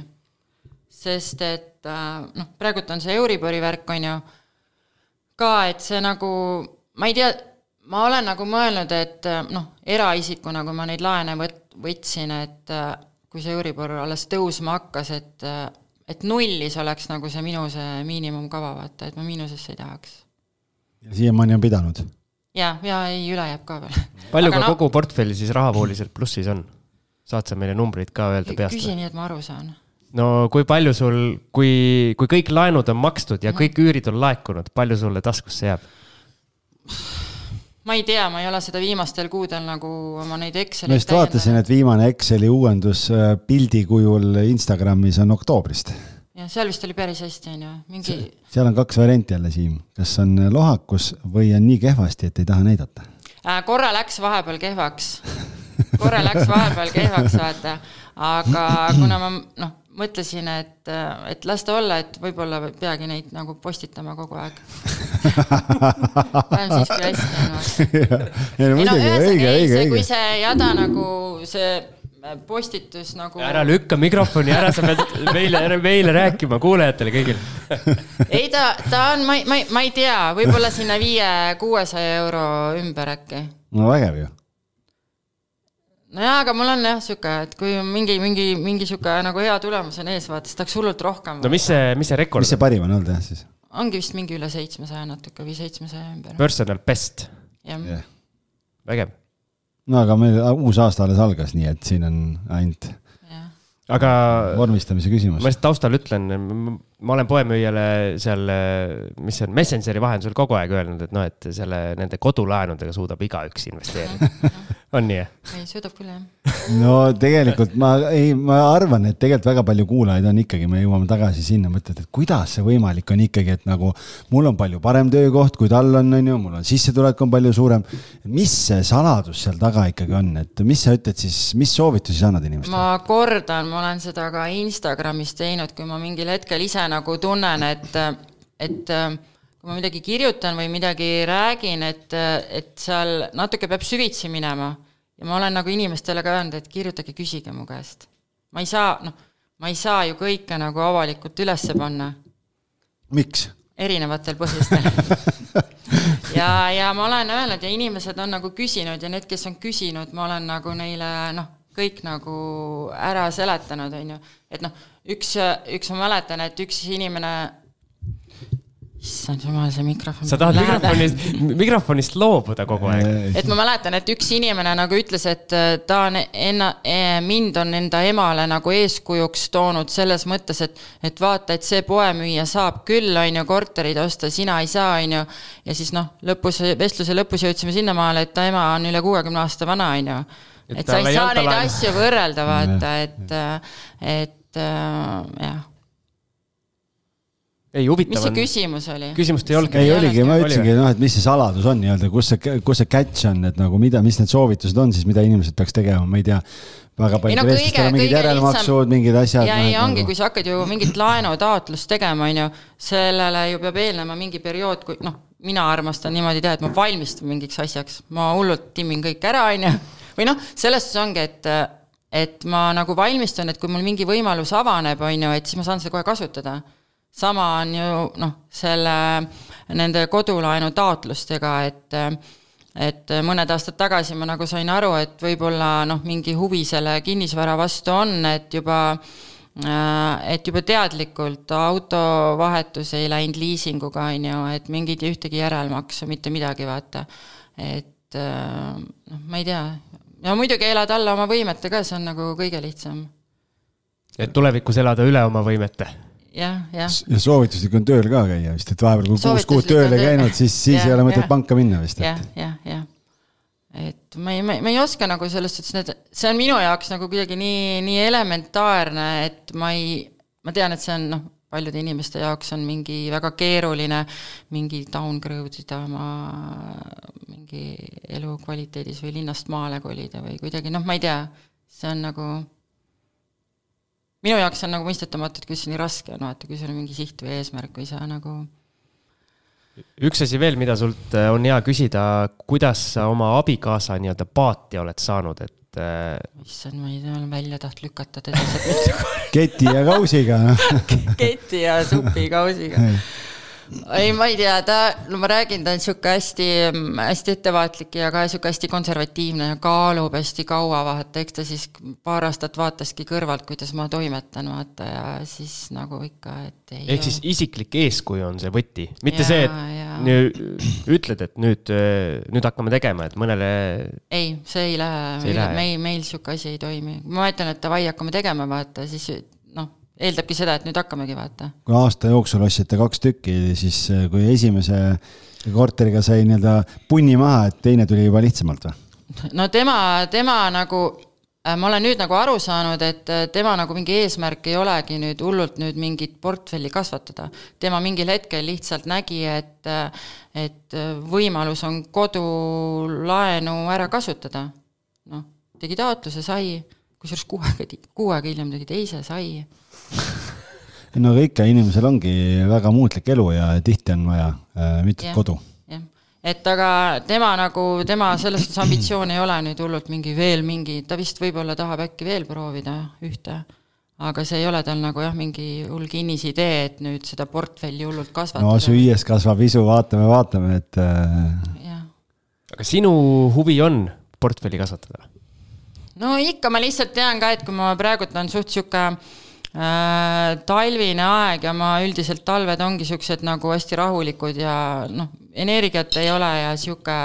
sest et äh, noh, praegult on see Euribori värk, on ju, ka et see nagu, ma ei tea, ma olen nagu mõelnud, et äh, noh, eraisikuna, kui ma neid laene võt-, võtsin, et äh, kui see Euribor alles tõusma hakkas, et äh, et nullis oleks nagu see minu see miinimumkava, vaata, et ma miinusesse ei tahaks. siiamaani on pidanud. ja, ja ei, üle jääb ka veel. (laughs) palju Aga ka no- kogu portfelli siis rahavooliselt plussis on? saad sa meile numbrid ka öelda peast küsi nii, et ma aru saan. No kui palju sul, kui, kui kõik laenud on makstud ja kõik üürid on laekunud, palju sulle taskusse jääb? ma ei tea, ma ei ole seda viimastel kuudel nagu oma neid ma Exceleid just vaatasin, et viimane Exceli uuendus äh, pildi kujul Instagramis on oktoobrist. jah, seal vist oli päris hästi, on ju, mingi, seal on kaks varianti jälle, Siim, kas on lohakus või on nii kehvasti, et ei taha näidata. äh, korra läks vahepeal kehvaks. korra läks vahepeal kehvaks, vaata, aga kuna ma noh, mõtlesin, et, et las ta olla, et võib-olla ei peagi neid nagu postitama kogu aeg. (laughs) paneme siis kui hästi on, vaata. ei no muidugi, ühesõnaga õige, õige, see, kui õige. see jada nagu see postitus nagu ära lükka mikrofoni ära, sa pead meile, meile rääkima, kuulajatele kõigile. (laughs) ei ta, ta on, ma ei, ma ei, ma ei tea, võib-olla sinna viie-kuuesaja euro ümber äkki no vägev ju. nojaa, aga mul on jah sihuke, et kui on mingi, mingi, mingi sihuke nagu hea tulemus on ees, vaata, siis tahaks hullult rohkem. no mis see, mis see rekord mis see on? parim on olnud jah siis? ongi vist mingi üle seitsmesaja natuke või seitsmesaja ümber. Personal best, jah, jah. vägev. no aga meil uus aasta alles algas, nii et siin on ainult jah. aga vormistamise küsimus ma. lihtsalt taustal ütlen, ma olen poemüüjale seal, mis see on, Messengeri vahendusel kogu aeg öelnud, et noh, et selle, nende kodulaenudega suudab igaüks investeerida. (laughs) on nii? ei, suudab küll jah. no tegelikult ma ei, ma arvan, et tegelikult väga palju kuulajaid on ikkagi, me jõuame tagasi sinna, mõtled, et kuidas see võimalik on ikkagi, et nagu mul on palju parem töökoht, kui tal on, on ju, mul on sissetulek on palju suurem. mis see saladus seal taga ikkagi on, et mis sa ütled siis, mis soovitusi sa annad inimestele? ma kordan, ma olen seda ka Instagramis teinud, kui ma mingil hetkel ise nagu tunnen, et, et kui ma midagi kirjutan või midagi räägin, et, et seal natuke peab süvitsi minema. ja ma olen nagu inimestele ka öelnud, et kirjutage, küsige mu käest. ma ei saa, noh, ma ei saa ju kõike nagu avalikult üles panna miks? erinevatel põhjustel. (laughs) ja, ja ma olen öelnud ja inimesed on nagu küsinud ja need, kes on küsinud, ma olen nagu neile noh, kõik nagu ära seletanud, on ju. et noh, üks, üks ma mäletan, et üks inimene, issand jumal, see mikrofon. sa tahad mikrofonist, mikrofonist loobuda kogu aeg. et ma mäletan, et üks inimene nagu ütles, et äh, ta on enna, mind on enda emale nagu eeskujuks toonud selles mõttes, et et vaata, et see poemüüja saab küll, on ju, korterid osta, sina ei saa, on ju. ja siis noh, lõpus, vestluse lõpus jõudsime sinnamaale, et ta ema on üle kuuekümne aasta vana, on ju. Et et sa ei saa neid laenu. asju võrrelda, vaata, et, et äh, jah. ei, mis huvitav see on. küsimus oli? küsimust ei olnudki. ei oligi, ma ütlesingi, noh, et mis see saladus on nii-öelda, kus see, kus see catch on, et nagu mida, mis need soovitused on siis, mida inimesed peaks tegema, ma ei tea. väga no paljudel kõige- eestlastel on mingid järelmaksud, mingid asjad. ja ei, ongi, kui sa hakkad ju mingit laenutaotlust tegema, on ju, sellele ju peab eelnema mingi periood, kui noh, mina armastan niimoodi teha, et ma valmistun mingiks asjaks, ma hullult timmin kõik ära, on ju, või noh, selles suhtes ongi, et et ma nagu valmistun, et kui mul mingi võimalus avaneb, on ju, et siis ma saan seda kohe kasutada. sama on ju noh, selle, nende kodulaenu taotlustega, et et mõned aastad tagasi ma nagu sain aru, et võib-olla noh, mingi huvi selle kinnisvara vastu on, et juba et juba teadlikult autovahetus ei läinud liisinguga, on ju, et mingit ühtegi järelmaksu, mitte midagi, vaata. et noh, ma ei tea, ja muidugi elada alla oma võimete ka, see on nagu kõige lihtsam. et tulevikus elada üle oma võimete? jah, jah. ja soovituslik on tööl ka käia vist, et vahepeal kui kuus kuud tööle käinud, siis, siis ja, ei ole mõtet panka minna vist. jah, jah, jah. et ma ei, ma ei oska nagu selles suhtes, need, see on minu jaoks nagu kuidagi nii, nii elementaarne, et ma ei, ma tean, et see on noh, paljude inimeste jaoks on mingi väga keeruline mingi downgrade ida oma mingi elukvaliteedis või linnast maale kolida või kuidagi noh, ma ei tea, see on nagu minu jaoks on nagu mõistetamatu, et kuidas see nii raske on, vaata, kui sul on mingi siht või eesmärk või sa nagu üks asi veel, mida sult äh, on hea küsida, kuidas sa oma abikaasa nii-öelda paati oled saanud, et äh, issand, ma ei tea, olen välja tahtnud lükata teda sealt mitu (laughs) korda. keti ja kausiga (laughs) keti ja supikausiga ei, ma ei tea, ta, no ma räägin, ta on sihuke hästi, hästi ettevaatlik ja ka sihuke hästi konservatiivne ja kaalub hästi kaua, vaata, eks ta siis paar aastat vaataski kõrvalt, kuidas ma toimetan, vaata, ja siis nagu ikka, et ei ehk siis isiklik eeskuju on see võti, mitte ja, see, et nüüd ütled, et nüüd, nüüd hakkame tegema, et mõnele ei, see ei lähe, see ei lähe, meil, meil sihuke asi ei toimi. ma ütlen, et davai, hakkame tegema, vaata, siis eeldabki seda, et nüüd hakkamegi, vaata. kui aasta jooksul ostsite kaks tükki, siis eh, kui esimese korteriga sai nii-öelda punni maha, et teine tuli juba lihtsamalt või? no tema, tema nagu, äh, ma olen nüüd nagu aru saanud, et äh, tema nagu mingi eesmärk ei olegi nüüd hullult nüüd mingit portfelli kasvatada. tema mingil hetkel lihtsalt nägi, et, äh, et võimalus on kodulaenu ära kasutada. noh, tegi taotluse, sai, kusjuures kuu aega, kuu aega hiljem tegi teise, sai (laughs) no aga ikka, inimesel ongi väga muutlik elu ja tihti on vaja äh, mitut ja, kodu. et aga tema nagu, tema selles suhtes ambitsioon ei ole nüüd hullult mingi veel mingi, ta vist võib-olla tahab äkki veel proovida ühte, aga see ei ole tal nagu jah, mingi hull kinnisidee, et nüüd seda portfelli hullult kasvatada. no süües kasvab isu, vaatame, vaatame, et äh.... aga sinu huvi on portfelli kasvatada? no ikka, ma lihtsalt tean ka, et kui ma praegult on suht sihuke Äh, talvine aeg ja ma üldiselt talved ongi siuksed nagu hästi rahulikud ja noh, energiat ei ole ja sihuke,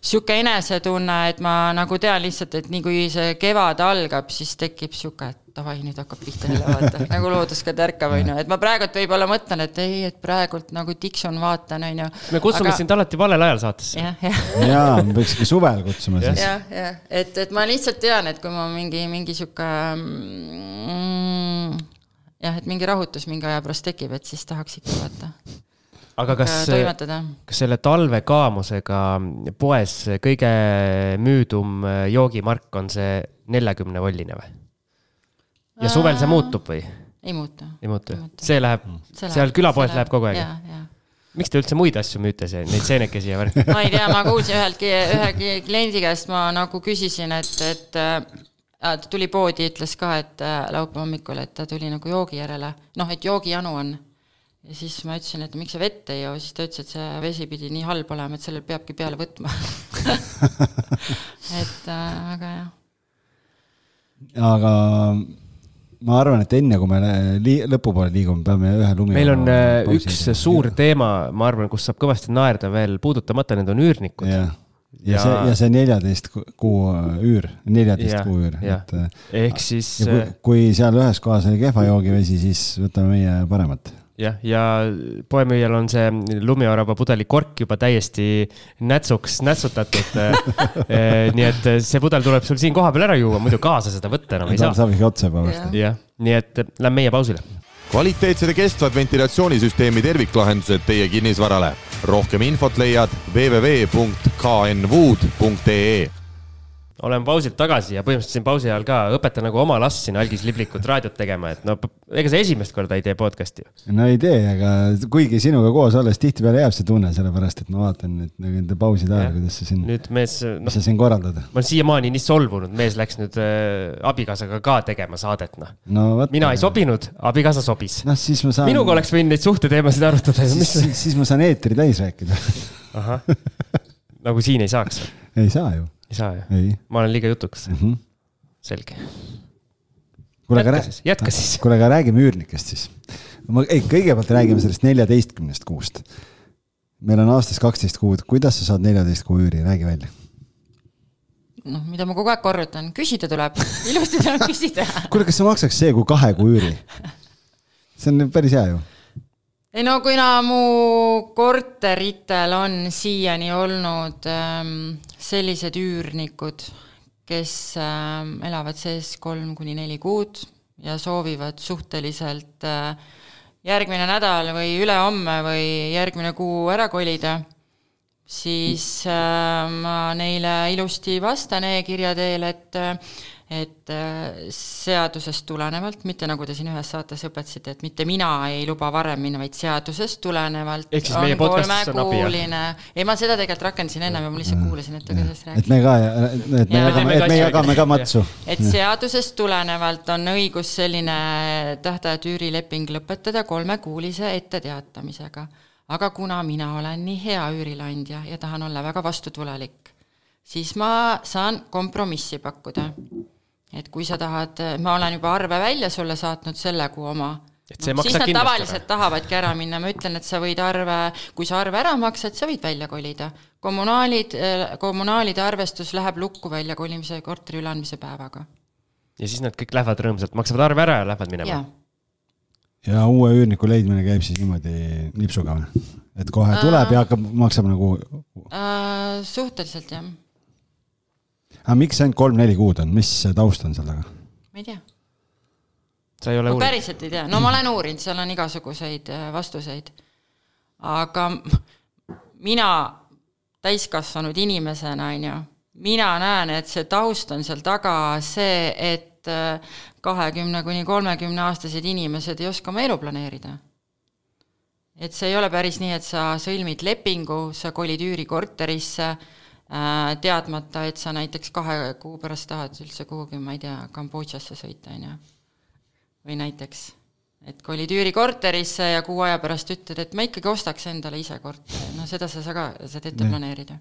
sihuke enesetunne, et ma nagu tean lihtsalt, et nii kui see kevad algab, siis tekib sihuke, et davai, nüüd hakkab pihta jälle vaata (laughs) nagu loodus ka tärkab, on ju, et ma praegult võib-olla mõtlen, et ei, et praegult nagu tiksun, vaatan, on ju. me kutsume aga... sind alati valel ajal saatesse. jah, jah. (laughs) jaa, me peakski suvel kutsuma siis. jah, jah, et, et ma lihtsalt tean, et kui ma mingi, mingi sihuke mm, jah, et mingi rahutus mingi aja pärast tekib, et siis tahaks ikka vaata aga kas, kas selle talvekaamusega poes kõige müüdum joogimark on see neljakümne volline või? Ja suvel see muutub või? ei muutu. ei muutu, see läheb, seal külapoes läheb kogu aeg? miks te üldse muid asju müüte, see, neid seenekesi ja värki? (laughs) ma ei tea, ma kuulsin ühelt, ühe kliendi käest ma nagu küsisin, et, et äh, ta tuli poodi, ütles ka, et äh, laupäeva hommikul, et ta tuli nagu joogi järele, noh, et joogijanu on ja siis ma ütlesin, et miks sa vett ei joo, siis ta ütles, et see vesi pidi nii halb olema, et sellel peabki peale võtma (laughs) (laughs) et äh, aga jah. aga ma arvan, et enne kui me lõpupoole liigume, peame ühe lumi. meil on äh, üks suur teema, ma arvan, kus saab kõvasti naerda veel puudutamata, need on üürnikud. ja, ja, ja see, ja see neljateist kuu üür, neljateist kuu üür, et. ehk siis. Kui, kui seal ühes kohas oli kehva joogivesi, siis võtame meie paremat jah, ja poemüüjal on see lumiorava pudeli kork juba täiesti nätsuks nätsutatud (laughs) eh, nii et see pudel tuleb sul siin kohapeal ära juua, muidu kaasa seda võtta enam ei saa. saab ikka juba varsti. jah, nii et lähme meie pausile. kvaliteetsed ja kestvad ventilatsioonisüsteemi terviklahendused teie kinnisvarale. rohkem infot leiad www.knwood.ee olen pausilt tagasi ja põhimõtteliselt siin pausi ajal ka õpetan nagu oma last siin algis liblikut raadiot tegema, et no ega sa esimest korda ei tee podcast'i ju. no ei tee, aga kuigi sinuga koos olles tihtipeale jääb see tunne, sellepärast et ma vaatan nüüd nagu nende pauside ajal, kuidas sa siin, nüüd mees, mis noh, sa siin korraldad. ma olen siiamaani nii solvunud, mees läks nüüd äh, abikaasaga ka tegema saadet, noh. no vot. mina ei sobinud, abikaasa sobis. noh, siis ma saan. minuga oleks võinud neid suhteteemasid arutada. siis, siis, siis ma saan eetri täis rääkida ahah, nagu siin ei saaks? ei saa ju. Ei saa ju? ei ma olen liiga jutukas mm. -hmm. selge. kuule, aga jätka siis, jätka siis. kuule, aga räägime üürnikest siis. ma, ei, kõigepealt räägime sellest neljateistkümnest kuust. meil on aastas kaksteist kuud, kuidas sa saad neljateist kuu üüri, räägi välja. noh, mida ma kogu aeg korrutan, küsida tuleb, ilusti tuleb (laughs) küsida. kuule, kas see maksaks see kui kahe kuu üüri? see on päris hea ju ei no kuna mu korteritel on siiani olnud ähm, sellised üürnikud, kes ähm, elavad sees kolm kuni neli kuud ja soovivad suhteliselt äh, järgmine nädal või ülehomme või järgmine kuu ära kolida, siis äh, ma neile ilusti vastan e-kirja teel, et äh, et äh, seadusest tulenevalt, mitte nagu te siin ühes saates õpetasite, et mitte mina ei luba varem minna, vaid seadusest tulenevalt Ehk siis meie podcastis on abi, jah? ei ma seda tegelikult rakendasin ennem ja ma lihtsalt kuulasin, et te sellest et rääkisite. me ka, et me jagame, et me jagame ka matsu. et seadusest tulenevalt on õigus selline tähtajatu üürileping lõpetada kolmekuulise etteteatamisega. aga kuna mina olen nii hea üürileandja ja tahan olla väga vastutulelik, siis ma saan kompromissi pakkuda. Et kui sa tahad, ma olen juba arve välja sulle saatnud selle kuu oma, Et see maksab nad kindlasti tavaliselt tahavadki ära minna, ma ütlen, et sa võid arve, kui sa arve ära maksad, sa võid välja kolida. kommunaalid, kommunaalide arvestus läheb lukku väljakolimise ja korteri üleandmise päevaga. ja siis nad kõik lähevad rõõmsalt, maksavad arve ära ja lähevad minema ja uue üürniku leidmine käib siis niimoodi nipsuga või? et kohe tuleb ja hakkab, maksab nagu, äh, suhteliselt jah, aga miks ainult kolm-neli kuud on, mis see taust on seal taga? ma ei tea. sa ei ole ma uurinud? päriselt ei tea, no ma olen uurinud, seal on igasuguseid äh, vastuseid. aga mina täiskasvanud inimesena, on ju, mina näen, et see taust on seal taga see, et äh, kahekümne kuni kolmekümne aastased inimesed ei oska oma elu planeerida. et see ei ole päris nii, et sa sõlmid lepingu, sa kolid üürikorterisse, teadmata, et sa näiteks kahe kuu pärast tahad üldse kuhugi, ma ei tea, Kambodžasse sõita, on ju. või näiteks, et kolid üürikorterisse ja kuu aja pärast ütled, et ma ikkagi ostaks endale ise korteri, no seda sa saa ka, saad ette planeerida.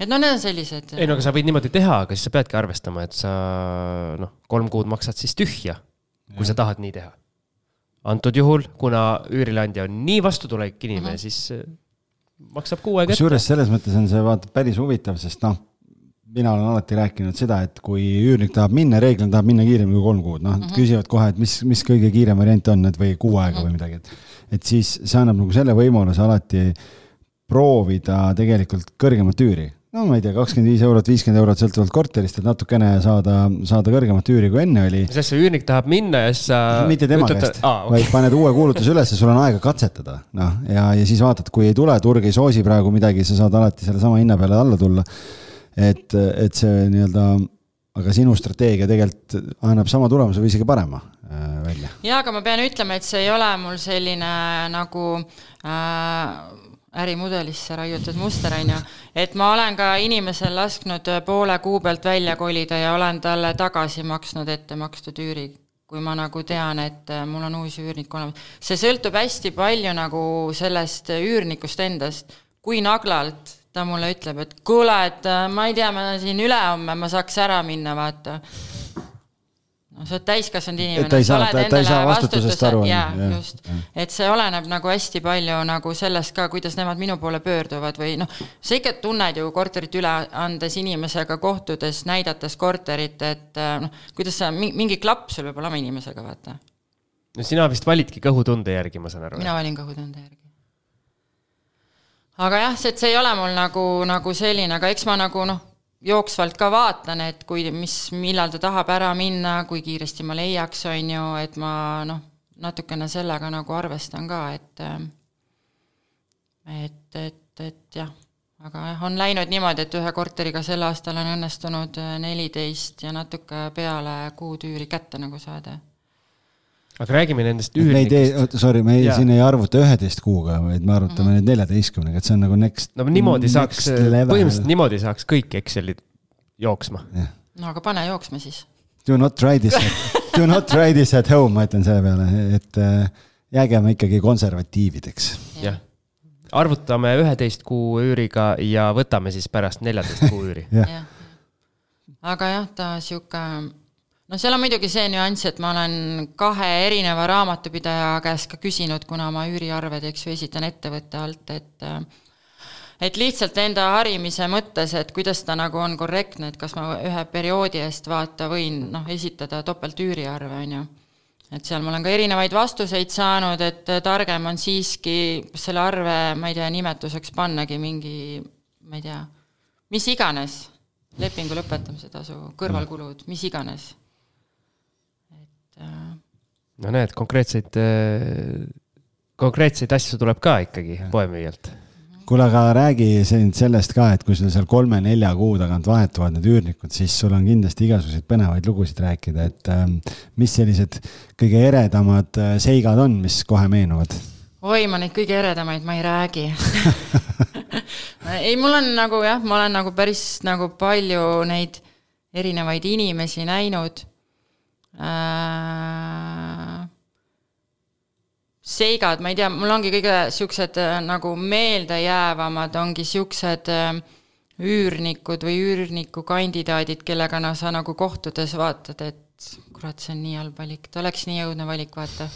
et no need on sellised ei no aga sa võid niimoodi teha, aga siis sa peadki arvestama, et sa noh, kolm kuud maksad siis tühja, kui sa tahad nii teha. antud juhul, kuna üürileandja on nii vastutulelik inimene mm, -hmm. siis äh, maksab kuu aega ette. kusjuures selles mõttes on see vaata päris huvitav, sest noh, mina olen alati rääkinud seda, et kui üürnik tahab minna, reeglina tahab minna kiiremini kui kolm kuud, noh mm -hmm. küsivad kohe, et mis, mis kõige kiirem variant on, et või kuu aega mm -hmm. või midagi, et. et siis see annab nagu selle võimaluse alati proovida tegelikult kõrgemat üüri no ma ei tea, kakskümmend viis eurot, viiskümmend eurot sõltuvalt korterist, et natukene saada, saada kõrgemat üüri, kui enne oli. mis asja, üürnik tahab minna ja siis sa. mitte tema ütled, käest aa, okay., vaid paned uue kuulutuse ülesse, sul on aega katsetada, noh, ja, ja siis vaatad, kui ei tule, turg ei soosi praegu midagi, sa saad alati sellesama hinna peale alla tulla. et, et see nii-öelda, aga sinu strateegia tegelikult annab sama tulemuse või isegi parema äh, välja. jaa, aga ma pean ütlema, et see ei ole mul selline nagu äh, ärimudelisse raiutud muster, on ju, et ma olen ka inimesel lasknud poole kuu pealt välja kolida ja olen talle tagasi maksnud ette makstud üüri, kui ma nagu tean, et mul on uus üürnik olemas. see sõltub hästi palju nagu sellest üürnikust endast, kui naglalt ta mulle ütleb, et kuule, et äh, ma ei tea, ma siin ülehomme ma saaks ära minna, vaata no sa oled täiskasvanud inimene, ta ei sa saa- oled ta- ta endale saa vastutusest vastutuse- aru, jaa, just et see oleneb nagu hästi palju nagu sellest ka, kuidas nemad minu poole pöörduvad või noh, sa ikka tunned ju korterit üle andes inimesega kohtudes, näidates korterit, et äh, noh, kuidas sa, mingi klapp sul peab olema inimesega, vaata. no sina vist validki kõhutunde järgi, ma saan aru. mina valin kõhutunde järgi. aga jah, see, et see ei ole mul nagu, nagu selline, aga eks ma nagu noh, jooksvalt ka vaatan, et kui, mis, millal ta tahab ära minna, kui kiiresti ma leiaks, on ju, et ma noh, natukene sellega nagu arvestan ka, et et, et, et jah, aga jah, on läinud niimoodi, et ühe korteriga sel aastal on õnnestunud neliteist ja natuke peale kuud üüri kätte nagu saada aga räägime nendest üürnikest. me ei tee, sorry, me ei, siin ei arvuta üheteist kuuga, vaid me arvutame mm -hmm. nüüd neljateistkümnega, et see on nagu next. no niimoodi saaks, põhimõtteliselt niimoodi saaks kõik Excelid jooksma. no aga pane jooksma siis. Do not try this (laughs) do not try this at home, ma ütlen selle peale, et äh, jäägem ikkagi konservatiivideks. jah, arvutame üheteist kuu üüriga ja võtame siis pärast neljateist kuu üüri jah, aga jah, ta sihuke no seal on muidugi see nüanss, et ma olen kahe erineva raamatupidaja käest ka küsinud, kuna ma üüriarved, eks ju, esitan ettevõtte alt, et et lihtsalt enda harimise mõttes, et kuidas ta nagu on korrektne, et kas ma ühe perioodi eest vaata võin noh, esitada topelt üüriarve, on ju. et seal ma olen ka erinevaid vastuseid saanud, et targem on siiski selle arve, ma ei tea, nimetuseks pannagi mingi, ma ei tea, mis iganes, lepingu lõpetamise tasu, kõrvalkulud, mis iganes no näed, konkreetseid, äh, konkreetseid asju tuleb ka ikkagi poemüüjalt. Kuule, aga räägi sellest ka, et kui sul seal kolme-nelja kuu tagant vahetuvad need üürnikud, siis sul on kindlasti igasuguseid põnevaid lugusid rääkida, et ähm, mis sellised kõige eredamad äh, seigad on, mis kohe meenuvad? oi, ma neid kõige eredamaid ma ei räägi. (laughs) Ei, mul on nagu jah, ma olen nagu päris nagu palju neid erinevaid inimesi näinud Äh, seigad, ma ei tea, mul ongi kõige siuksed äh, nagu meeldejäävamad ongi siuksed äh, üürnikud või üürnikukandidaadid, kellega noh, sa nagu kohtudes vaatad, et kurat, see on nii halb valik, ta oleks nii õudne valik, vaata.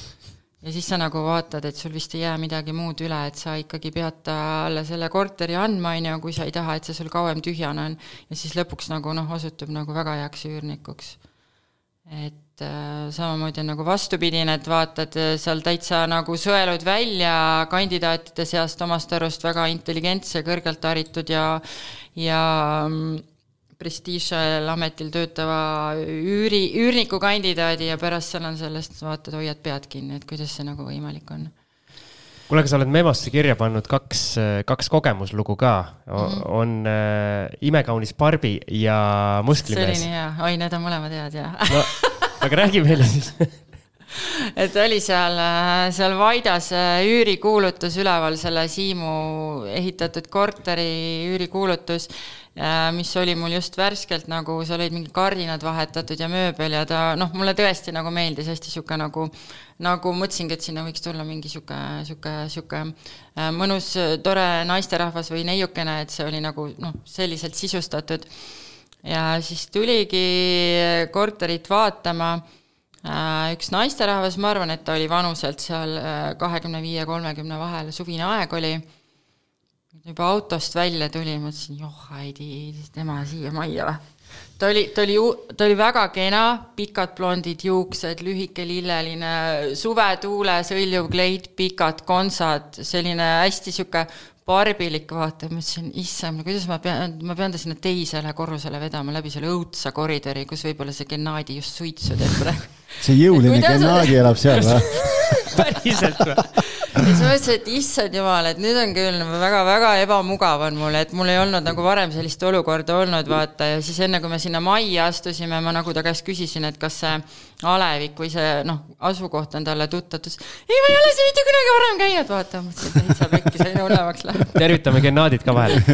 ja siis sa nagu vaatad, et sul vist ei jää midagi muud üle, et sa ikkagi pead talle selle korteri andma, on ju, kui sa ei taha, et see sul kauem tühjane on. ja siis lõpuks nagu noh, osutub nagu väga heaks üürnikuks. et et äh, samamoodi on nagu vastupidine, et vaatad äh, seal täitsa nagu sõelud välja kandidaatide seast omast arust väga intelligentse, kõrgelt haritud ja, ja mm, prestiižsel ametil töötava üüri, üürnikukandidaadi ja pärast seal on sellest, vaatad, hoiad pead kinni, et kuidas see nagu võimalik on kuule, aga sa oled memosse kirja pannud kaks, kaks kogemuslugu ka mm. -hmm. on äh, Imekaunis Barbi ja Musklimees. see oli nii hea, oi, need on mõlemad head ja no, (laughs) aga räägi meile siis. (laughs) Et oli seal, seal Vaidas äh, üürikuulutus üleval, selle Siimu ehitatud korteri üürikuulutus, äh, mis oli mul just värskelt nagu, seal olid mingid kardinad vahetatud ja mööbel ja ta noh, mulle tõesti nagu meeldis hästi sihuke nagu, nagu mõtlesingi, et sinna võiks tulla mingi sihuke, sihuke, sihuke äh, mõnus, tore naisterahvas või neiukene, et see oli nagu noh, selliselt sisustatud ja siis tuligi korterit vaatama äh, üks naisterahvas, ma arvan, et ta oli vanuselt seal äh, kahekümne viie, kolmekümne vahel, suvine aeg oli. juba autost välja tuli, mõtlesin, joh, Heidi, tema siia majja või? ta oli, ta oli, ta oli väga kena, pikad blondid juuksed, lühike lilleline, suvetuule sõljuv kleit, pikad kontsad, selline hästi sihuke barbilik, vaata, ma ütlesin, issand, kuidas ma pean, ma pean ta sinna teisele korrusele vedama läbi selle õudsa koridori, kus võib-olla see Gennadi just suitsu teeb praegu. (laughs) see jõuline Gennadi elab seal või? (laughs) päriselt või? siis ma mõtlesin, et issand jumal, et nüüd on küll väga-väga ebamugav on mul, et mul ei olnud nagu varem sellist olukorda olnud, vaata, ja siis enne kui me sinna majja astusime, ma nagu ta käest küsisin, et kas see alevik või see noh, asukoht on talle tuttav, ta ütles ei, ma ei ole siin mitte kunagi varem käinud, vaata, mõtlesin, et täitsa pekki, sain hullemaks läheb. tervitame Gennadit ka vahel. (laughs)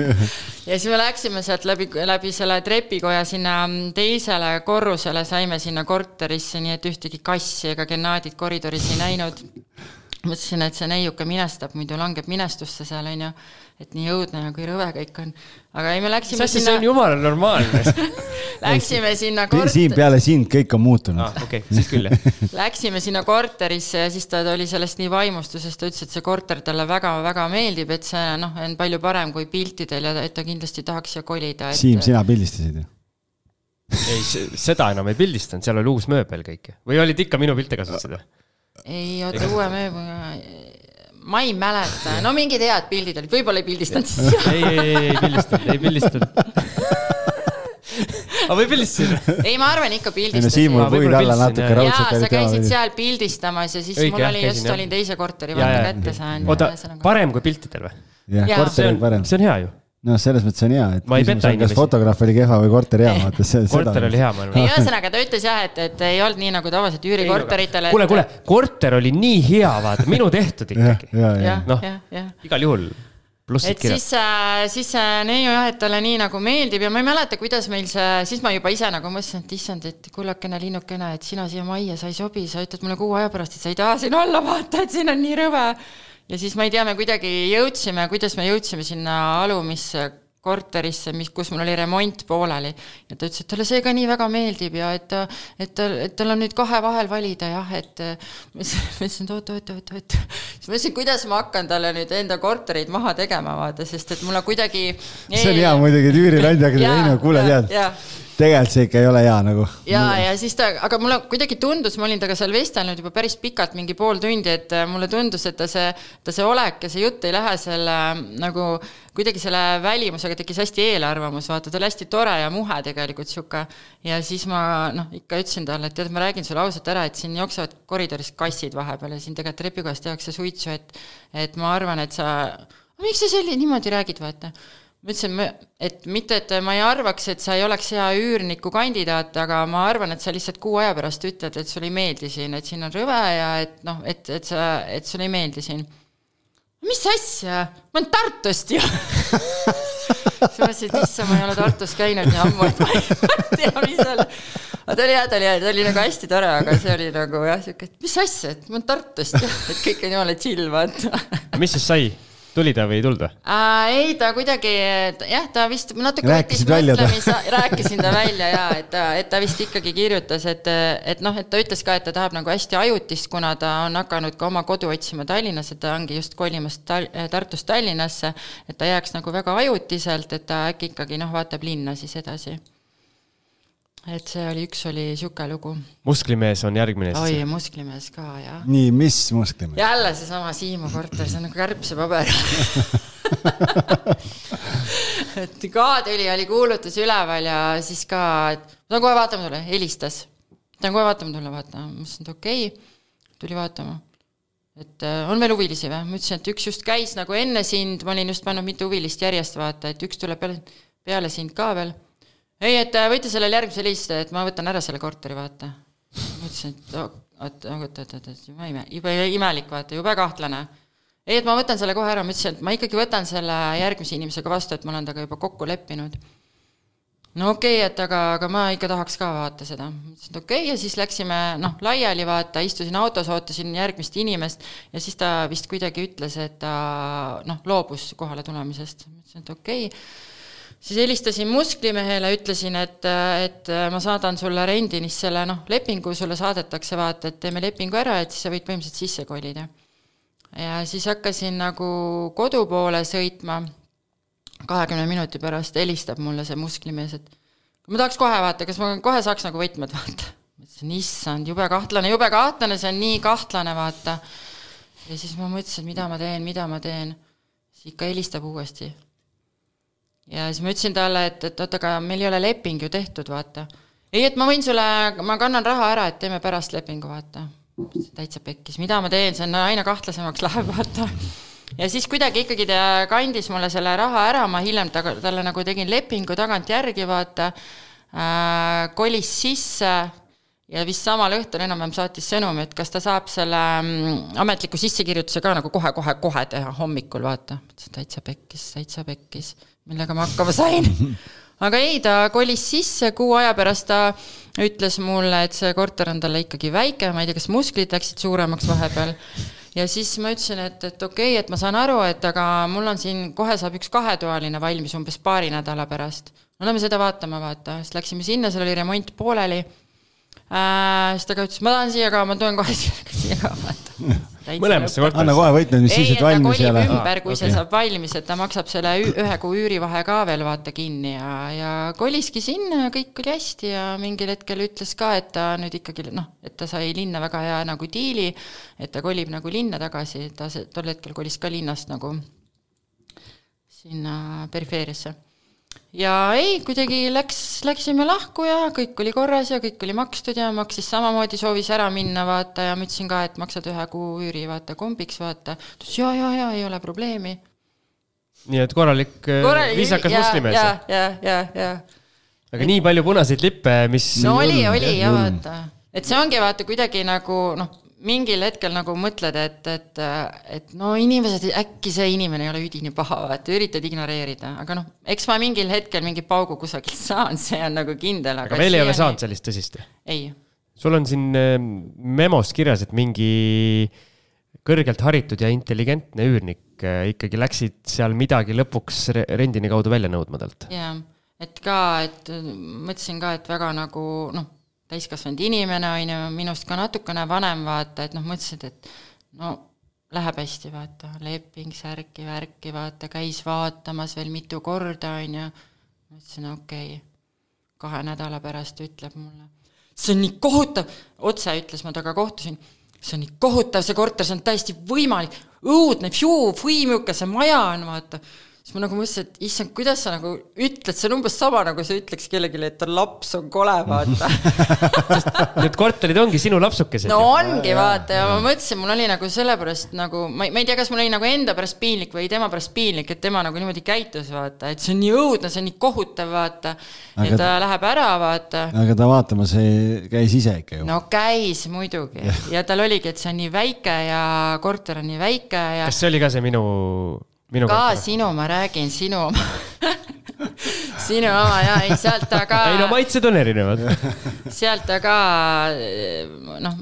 Ja siis me läksime sealt läbi, läbi selle trepikoja sinna teisele korrusele, saime sinna korterisse, nii et ühtegi kassi ega Gennadit koridoris ei näinud mõtlesin, et see neiuke minestab, muidu langeb minestusse seal, on ju, et nii õudne ja kui rõve kõik on. aga ei, me läksime Sest sinna. see on jumala normaalne (laughs) Läksime sinna kort-. siin peale sind kõik on muutunud ah,. okei okay,, siis küll jah (laughs) Läksime sinna korterisse ja siis ta oli sellest nii vaimustuses, ta ütles, et see korter talle väga-väga meeldib, et see noh, on palju parem kui piltidel ja et ta kindlasti tahaks siia kolida et.... Siim, sina pildistasid ju? ei, seda enam ei pildistanud, seal oli uus mööbel kõik või olid ikka minu pilte kasutasid või? Ei, oota, uue mööbli, ma ei mäleta, no mingid head pildid olid, võib-olla ei pildistanud siis. ei, ei, ei, ei pildistanud, ei pildistanud aga või pildistasid? ei, ma arvan ikka pildistasin. Siimul puid alla natuke raudselt. jaa, sa käisid seal pildistamas ja siis Õige, mul oli just, olin teise korteri vaata kätte saanud. oota, parem kui piltidel või? jah, korter oli parem. see on hea ju noh, selles mõttes on hea, et Ma küsimus on, kas fotograaf oli kehva või korter hea, vaata see. korter oli hea, ma arvan. ei, ühesõnaga ta ütles jah, et, et ei olnud nii nagu tavaliselt üürikorteritel. kuule, kuule, korter oli nii hea, vaata, minu tehtud ikkagi. ja, ja jah, Noh. jah, jah igal juhul plussid et kirjas. siis, siis see neiu jah, et talle nii nagu meeldib ja ma ei mäleta, kuidas meil see, siis ma juba ise nagu mõtlesin, et issand, et kullakene linnukene, et sina siia majja, sa ei sobi, sa ütled mulle kuu aja pärast, et sa ei taha siin olla, (laughs) vaata, et siin on nii rõve. Ja siis ma ei tea, me kuidagi jõudsime, kuidas me jõudsime sinna alumisse korterisse, mis, kus mul oli remont pooleli. Ja ta ütles, et talle see ka nii väga meeldib ja et ta, et tal, et tal on nüüd kahe vahel valida jah, et ma ütlesin, et oot, oot, oot, oot. siis ma mõtlesin, kuidas ma hakkan talle nüüd enda korterit maha tegema, vaata, sest et mulle kuidagi see on hea muidugi, et üürileandja hakkab teinud, kuule tead tegelikult see ikka ei ole hea nagu. ja, ja siis ta, aga mulle kuidagi tundus, ma olin temaga seal vestelnud juba päris pikalt, mingi pool tundi, et äh, mulle tundus, et ta see, ta see olek ja see jutt ei lähe selle äh, nagu kuidagi selle välimusega tekkis hästi eelarvamus, vaata, ta oli hästi tore ja muhe tegelikult sihuke. ja siis ma noh, ikka ütlesin talle, et tead, ma räägin sulle ausalt ära, et siin jooksevad koridoris kassid vahepeal ja siin tegelikult trepikojas tehakse suitsu, et et ma arvan, et sa, miks sa selline niimoodi räägid, vaata ma ütlesin, et mitte, et ma ei arvaks, et sa ei oleks hea üürniku kandidaat, aga ma arvan, et sa lihtsalt kuu aja pärast ütled, et sulle ei meeldi siin, et siin on rõve ja et noh, et, et sa, et sulle ei meeldi siin. mis asja, ma olen Tartust ju. (laughs) siis ma mõtlesin, et issand, ma ei ole Tartus käinud nii ammu, et ma ei (laughs) tea, mis seal. aga ta oli hea, ta oli hea, ta oli nagu hästi tore, aga see oli nagu jah, siuke, et mis asja, et ma olen Tartust ju, et kõik on jumala chill, vaata mis siis sai? Tuli ta või ei tulnud või? äh,. ei, ta kuidagi, jah, ta vist natuke Rääkisid välja ta? rääkisin ta välja ja et ta, et ta vist ikkagi kirjutas, et, et noh, et ta ütles ka, et ta tahab nagu hästi ajutist, kuna ta on hakanud ka oma kodu otsima Tallinnas, et ta ongi just kolimas Tal-, Tartust Tallinnasse, et ta jääks nagu väga ajutiselt, et ta äkki ikkagi noh, vaatab linna siis edasi. Et see oli, üks oli sihuke lugu. musklimees on järgmine oi siis., musklimees ka, jah. nii, mis musklimees? jälle seesama Siimu korter, see on nagu kärbsepaber (laughs) et ka tuli, oli kuulutus üleval ja siis ka, et ma tahan kohe vaatama tulla, helistas. tahan kohe vaatama tulla, vaata, ma ütlesin, et okei okay., tuli vaatama. et äh, on veel huvilisi või? ma ütlesin, et üks just käis nagu enne sind, ma olin just pannud mitu huvilist järjest, vaata, et üks tuleb peale, peale sind ka veel. ei, et äh, võite sellele järgmisele helistada, et ma võtan ära selle korteri, vaata. ma ütlesin, et oot, oot, oot, oot, oot, jube ime, jube imelik, vaata, jube kahtlane ei, et ma võtan selle kohe ära, ma ütlesin, et ma ikkagi võtan selle järgmise inimesega vastu, et ma olen temaga juba kokku leppinud. no okei okay,, et aga, aga ma ikka tahaks ka vaata seda. ma ütlesin, et okei okay, ja siis läksime noh, laiali vaata, istusin autos, ootasin järgmist inimest ja siis ta vist kuidagi ütles, et ta noh, loobus kohale tulemisest. ma ütlesin, et okei okay. Siis helistasin musklimehele, ütlesin, et, et ma saadan sulle rendinist selle noh, lepingu sulle saadetakse, vaata, et teeme lepingu ära, et siis sa võid põhimõtteliselt sisse kolida ja siis hakkasin nagu kodu poole sõitma. kahekümne minuti pärast helistab mulle see musklimees, et ma tahaks kohe vaata, kas ma kohe saaks nagu võtmed vaata. ma ütlesin, issand, jube kahtlane, jube kahtlane, see on nii kahtlane, vaata. ja siis ma mõtlesin, et mida ma teen, mida ma teen. siis ikka helistab uuesti. Ja siis ma ütlesin talle, et, et oot, aga meil ei ole leping ju tehtud, vaata. ei, et ma võin sulle, ma kannan raha ära, et teeme pärast lepingu, vaata. Täitsa pekkis, mida ma teen, see on aina kahtlasemaks läheb, vaata. ja siis kuidagi ikkagi ta kandis mulle selle raha ära, ma hiljem ta, talle nagu tegin lepingu tagantjärgi, vaata. Äh,, kolis sisse ja vist samal õhtul enam-vähem saatis sõnumi, et kas ta saab selle mm, ametliku sissekirjutuse ka nagu kohe-kohe-kohe teha hommikul, vaata. mõtlesin, täitsa pekkis, täitsa pekkis, millega ma hakkama sain (laughs) aga ei, ta kolis sisse, kuu aja pärast ta ütles mulle, et see korter on talle ikkagi väike, ma ei tea, kas musklid läksid suuremaks vahepeal. ja siis ma ütlesin, et, et okei okay,, et ma saan aru, et aga mul on siin, kohe saab üks kahetoaline valmis umbes paari nädala pärast. no lähme seda vaatama, vaata, siis läksime sinna, seal oli remont pooleli äh,. siis ta ka ütles, ma tahan siia ka, ma tulen kohe siia ka, vaata mõlemasse anna korterisse. kohe võtmed, mis ei, siis, et valmis ei ole. ümber, kui Aa, see saab valmis, et ta maksab selle ühe kuu üürivahe ka veel vaata kinni ja, ja koliski sinna ja kõik oli hästi ja mingil hetkel ütles ka, et ta nüüd ikkagi noh, et ta sai linna väga hea nagu diili, et ta kolib nagu linna tagasi, ta tol hetkel kolis ka linnast nagu sinna perifeeriasse ja ei, kuidagi läks, läksime lahku ja kõik oli korras ja kõik oli makstud ja maksis samamoodi, soovis ära minna, vaata, ja ma ütlesin ka, et maksad ühe kuu üüri, vaata, kombiks, vaata. ta ütles ja, ja, ja ei ole probleemi. nii et korralik, korralik viisakas moslemimees. ja, ja, ja, ja. aga nii palju punaseid lippe, mis. no oli, oli ja vaata, et see ongi vaata kuidagi nagu noh mingil hetkel nagu mõtled, et, et, et no inimesed, äkki see inimene ei ole üdini paha, vaata, üritad ignoreerida, aga noh, eks ma mingil hetkel mingi paugu kusagilt (laughs) saan, see on nagu kindel, aga. aga veel ei ole saanud sellist tõsist? ei. sul on siin ehm, memos kirjas, et mingi kõrgelt haritud ja intelligentne üürnik eh, ikkagi läksid seal midagi lõpuks rendini kaudu välja nõudma talt. jah, et ka, et mõtlesin ka, et väga nagu noh täiskasvanud inimene, on ju, minust ka natukene vanem, vaata, et noh, mõtlesid, et no läheb hästi, vaata, leping, särki, värki, vaata, käis vaatamas veel mitu korda, on ju. mõtlesin, okei okay., kahe nädala pärast ütleb mulle, see on nii kohutav, otse ütles, ma temaga kohtusin, see on nii kohutav, see korter, see on täiesti võimalik, õudne, see maja on, vaata siis ma nagu mõtlesin, et issand, kuidas sa nagu ütled, see on umbes sama, nagu sa ütleks kellelegi, et laps on kole, vaata (laughs) Need korterid ongi sinu lapsukesed. no ongi, vaata, ja ma mõtlesin, mul oli nagu sellepärast nagu, ma ei, ma ei tea, kas mul oli nagu enda pärast piinlik või tema pärast piinlik, et tema nagu niimoodi käitus, vaata, et see on nii õudne, see on nii kohutav, vaata. ja ta läheb ära, vaata. aga ta vaatamas käis ise ikka ju. no käis muidugi (laughs) ja tal oligi, et see on nii väike ja korter on nii väike ja. kas see oli ka see minu ka kohta. sinu, ma räägin sinu oma (laughs) (laughs) sinu oma ja ei sealt ta ka. ei no maitsed on erinevad (laughs) sealt ta ka noh,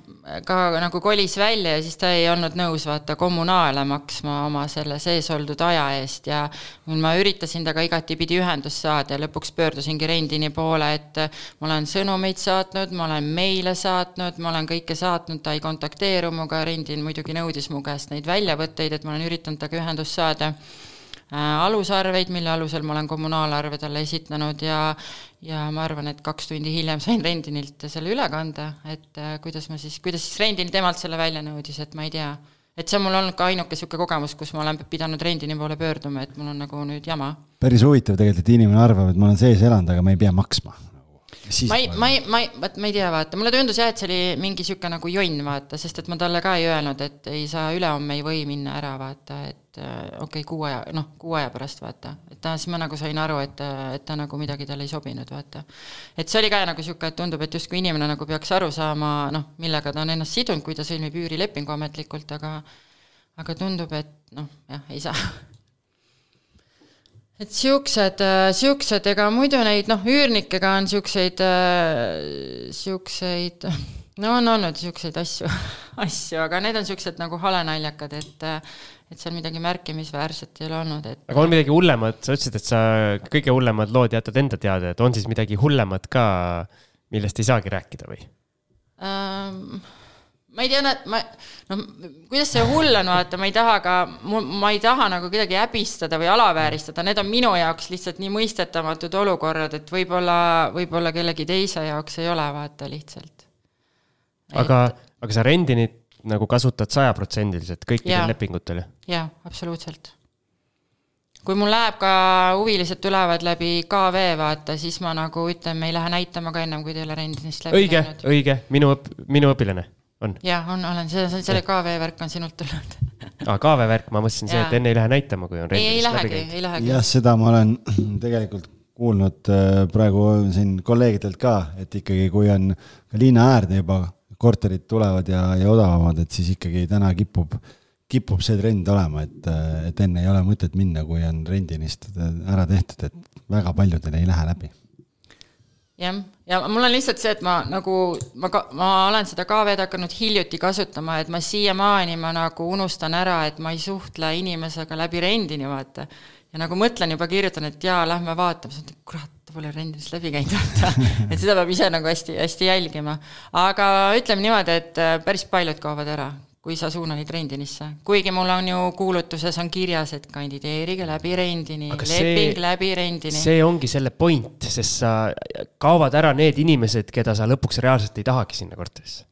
ka nagu kolis välja ja siis ta ei olnud nõus vaata kommunaale maksma oma selle sees oldud aja eest ja ma üritasin temaga igatipidi ühendust saada ja lõpuks pöördusingi Rendini poole, et ma olen sõnumeid saatnud, ma olen meile saatnud, ma olen kõike saatnud, ta ei kontakteeru minuga, Rendin muidugi nõudis mu käest neid väljavõtteid, et ma olen üritanud temaga ühendust saada alusarveid, mille alusel ma olen kommunaalarve talle esitanud ja ja ma arvan, et kaks tundi hiljem (laughs) sain Rendinilt selle ülekande, et äh, kuidas ma siis, kuidas siis Rendin temalt selle välja nõudis, et ma ei tea. et see on mul olnud ka ainuke niisugune kogemus, kus ma olen pidanud Rendini poole pöörduma, et mul on nagu nüüd jama. päris huvitav tegelikult, et inimene arvab, et ma olen sees elanud, aga ma ei pea maksma ma ei, ma ei, ma ei, vot ma ei tea, vaata, mulle tundus jah, et see oli mingi niisugune nagu jonn, vaata, sest et ma talle ka ei öelnud, et ei saa ülehomme ei või minna ära, vaata, et äh, okei okay,, kuu aja, noh, kuu aja pärast vaata, et ta, siis ma nagu sain aru, et, et ta nagu midagi talle ei sobinud, vaata. et see oli ka nagu niisugune, et tundub, et justkui inimene nagu peaks aru saama, noh, millega ta on ennast sidunud, kui ta sõlmib üürilepingu ametlikult, aga aga tundub, et noh, jah, ei saa et siuksed, äh, siuksed, ega muidu neid noh, üürnikega on siukseid, äh, siukseid, no on olnud siukseid asju, (laughs) asju, aga need on siuksed nagu halenaljakad, et et seal midagi märkimisväärset ei ole olnud, et. aga on midagi hullemat, sa ütlesid, et sa kõige hullemad lood jätad enda teada, et on siis midagi hullemat ka, millest ei saagi rääkida või ähm,? ma ei tea, ma, noh, kuidas see hull on, vaata, ma ei taha ka, ma ei taha nagu kedagi häbistada või alavääristada, need on minu jaoks lihtsalt nii mõistetamatud olukorrad, et võib-olla, võib-olla kellegi teise jaoks ei ole, vaata, lihtsalt. aga aga sa Rendinit nagu kasutad sajaprotsendiliselt kõikidel lepingutel? jaa, absoluutselt. kui mul läheb ka, huvilised tulevad läbi KV, vaata, siis ma nagu ütlen, me ei lähe näitama ka ennem, kui te ei ole rendinist läbi õige, õige, minu õp-, minu õpilane, on? jah, on, olen, see, selle KV värk on sinult tulnud. Aa, KV värk, ma mõtlesin see, et enne ei lähe näitama, kui on rendinist ei, ei lähegi, ei lähegi. jah, seda ma olen (clears throat) tegelikult kuulnud äh, praegu siin kolleegidelt ka, et ikkagi, kui on ka linnaäärde juba korterid tulevad ja, ja odavamad, et siis ikkagi täna kipub, kipub see trend olema, et, et enne ei ole mõtet minna, kui on rendinist ära tehtud, et väga paljudel ei lähe läbi. jah, ja mul on lihtsalt see, et ma nagu, ma ka, ma olen seda KV-d hakanud hiljuti kasutama, et ma siiamaani ma nagu unustan ära, et ma ei suhtle inimesega läbi rendini, vaata. Ja nagu mõtlen juba, kirjutan, et jaa, lähme vaatame, siis mõtlen, kurat, ta pole rendist läbi käinud, vaata. (laughs) et seda peab ise nagu hästi, hästi jälgima. aga ütleme niimoodi, et äh, päris paljud kaovad ära, kui sa suunad rendinisse. kuigi mul on ju kuulutuses on kirjas, et kandideerige läbi rendini, leping see, läbi rendini. see ongi selle point, sest sa, kaovad ära need inimesed, keda sa lõpuks reaalselt ei tahagi sinna korterisse.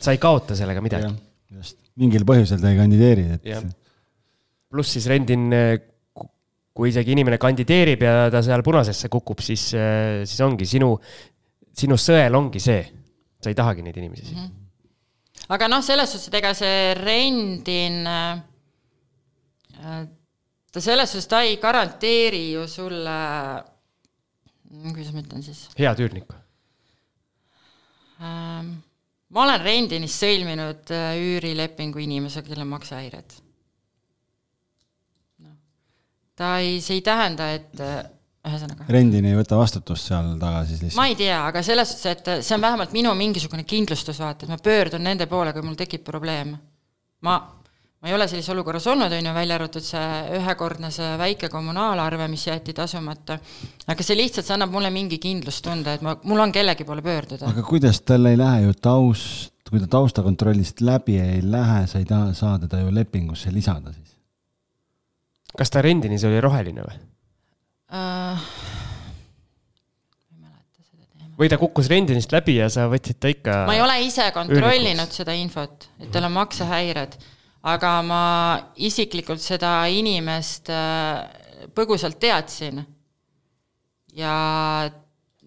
sa ei kaota sellega midagi. just, mingil põhjusel ta ei kandideeri, et. pluss siis rendin kui isegi inimene kandideerib ja ta seal punasesse kukub, siis, siis ongi sinu, sinu sõel ongi see, sa ei tahagi neid inimesi siin mm. -hmm. aga noh, selles suhtes, et ega see rendin äh,, ta selles suhtes, ta ei garanteeri ju sulle, kuidas ma ütlen siis head üürnikku ähm,? ma olen Rendinis sõlminud äh, üürilepingu inimesega, kellel on maksehäired. Ta ei, see ei tähenda, et äh, ühesõnaga. rendini ei võta vastutust seal taga siis lihtsalt? ma ei tea, aga selles suhtes, et see on vähemalt minu mingisugune kindlustus, vaata, et ma pöördun nende poole, kui mul tekib probleem. ma, ma ei ole sellises olukorras olnud, on ju, välja arvatud see ühekordne see väike kommunaalarve, mis jäeti tasumata. aga see lihtsalt, see annab mulle mingi kindlustunde, et ma, mul on kellegi poole pöörduda. aga kuidas tal ei lähe ju taust, kui ta taustakontrollist läbi ei lähe, sa ei taha, saa teda ju lepingusse lisada siis? Kas ta rendinis oli roheline või? uh,? või ta kukkus rendinist läbi ja sa võtsid ta ikka? ma ei ole ise kontrollinud seda infot, et tal on maksehäired, aga ma isiklikult seda inimest äh, põgusalt teadsin. ja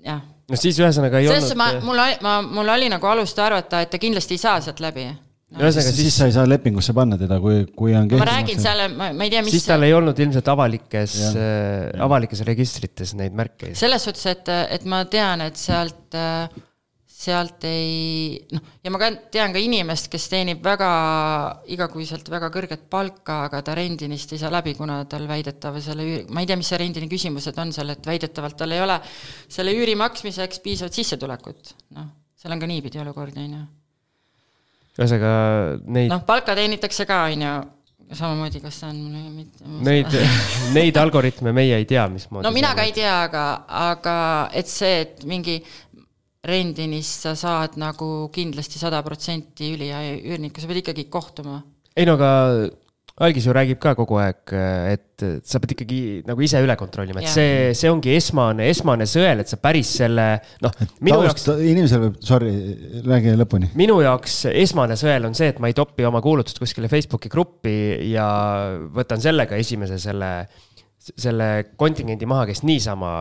jah. no siis ühesõnaga ei selles olnud. mul oli, ma, mul oli nagu alust arvata, et ta kindlasti ei saa sealt läbi no,. ühesõnaga siis, siis sa ei saa lepingusse panna teda, kui, kui on ma räägin seal, ma, ei tea, mis siis tal ei olnud ilmselt avalikes, äh, avalikes registrites neid märkeid. selles suhtes, et, et ma tean, et sealt, sealt ei noh, ja ma ka tean ka inimest, kes teenib väga igakuiselt väga kõrget palka, aga ta rendinist ei saa läbi, kuna tal väidetava selle ma ei tea, mis see rendini küsimused on seal, et väidetavalt tal ei ole selle üüri maksmiseks piisavat sissetulekut, noh, seal on ka niipidi olukordi, on ju ühesõnaga neid. noh, palka teenitakse ka, on ju, samamoodi, kas see on mitte. Neid, (laughs) neid algoritme meie ei tea, mismoodi. no mina ka ei tea, aga, aga et see, et mingi rendinist sa saad nagu kindlasti sada protsenti üli ja üürnikku, sa pead ikkagi kohtuma. ei no aga Algis ju räägib ka kogu aeg, et sa pead ikkagi nagu ise üle kontrollima, et yeah. see, see ongi esmane, esmane sõel, et sa päris selle, noh. taust, inimesel võib, sorry, räägi lõpuni. minu jaoks esmane sõel on see, et ma ei topi oma kuulutust kuskile Facebooki gruppi ja võtan sellega esimese selle, selle kontingendi maha, kes niisama,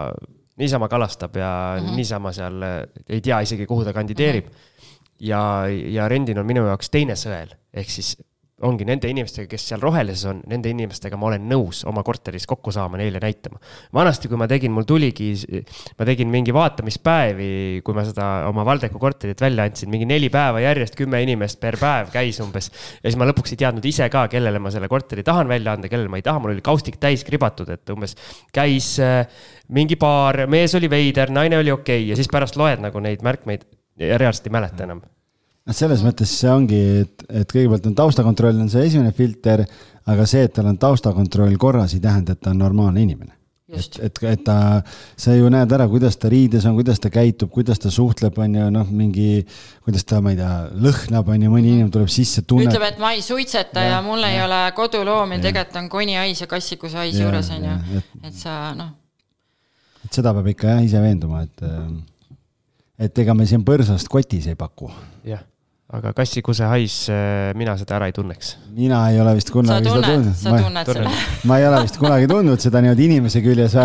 niisama kalastab ja mm -hmm. niisama seal ei tea isegi, kuhu ta kandideerib mm. -hmm. ja, ja rendin on minu jaoks teine sõel, ehk siis ongi nende inimestega, kes seal rohelises on, nende inimestega ma olen nõus oma korteris kokku saama, neile näitama. vanasti, kui ma tegin, mul tuligi, ma tegin mingi vaatamispäevi, kui ma seda oma Valdeku korterit välja andsin, mingi neli päeva järjest, kümme inimest per päev käis umbes. ja siis ma lõpuks ei teadnud ise ka, kellele ma selle korteri tahan välja anda, kellele ma ei taha, mul oli kaustik täis kribatud, et umbes käis äh, mingi paar, mees oli veider, naine oli okei okay, ja siis pärast loed nagu neid märkmeid ja reaalselt ei mäleta enam noh, selles mõttes see ongi, et, et kõigepealt on taustakontroll on see esimene filter, aga see, et tal on taustakontroll korras, ei tähenda, et ta on normaalne inimene. et, et, et ta, sa ju näed ära, kuidas ta riides on, kuidas ta käitub, kuidas ta suhtleb, on ju, noh, mingi, kuidas ta, ma ei tea, lõhnab, on ju, mõni inimene tuleb sisse, tunneb. ütleb, et ma ei suitseta ja, ja mul ja. ei ole koduloom ja tegelikult on konihais ja kassikuse hais juures, on ju, et sa noh. et seda peab ikka jah ise veenduma, et, et ega me siin põrsast kotis ei paku. jah aga kassikuse hais, äh, mina seda ära ei tunneks. mina ei ole vist kunagi tunned, seda tundnud. sa tunned seda? (laughs) ma ei ole vist kunagi tundnud seda niimoodi inimese küljes,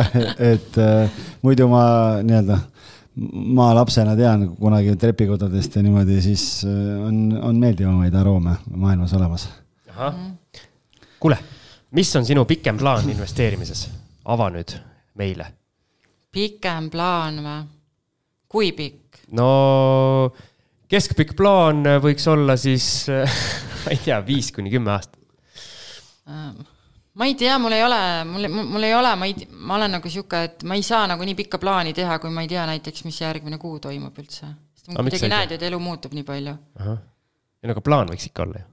et äh, muidu ma nii-öelda maalapsena tean kunagi trepikodadest ja niimoodi, siis äh, on, on meeldivamaid aroome maailmas olemas. ahah, kuule, mis on sinu pikem plaan investeerimises? ava nüüd meile. pikem plaan või? kui pikk? no keskpikk plaan võiks olla siis, (laughs) ma ei tea, viis kuni kümme aastat. Ähm, ma ei tea, mul ei ole, mul, mul ei ole, ma ei, ma olen nagu sihuke, et ma ei saa nagu nii pikka plaani teha, kui ma ei tea näiteks, mis järgmine kuu toimub üldse. sest ma kuidagi näed, et elu muutub nii palju. ei no aga plaan võiks ikka olla ju.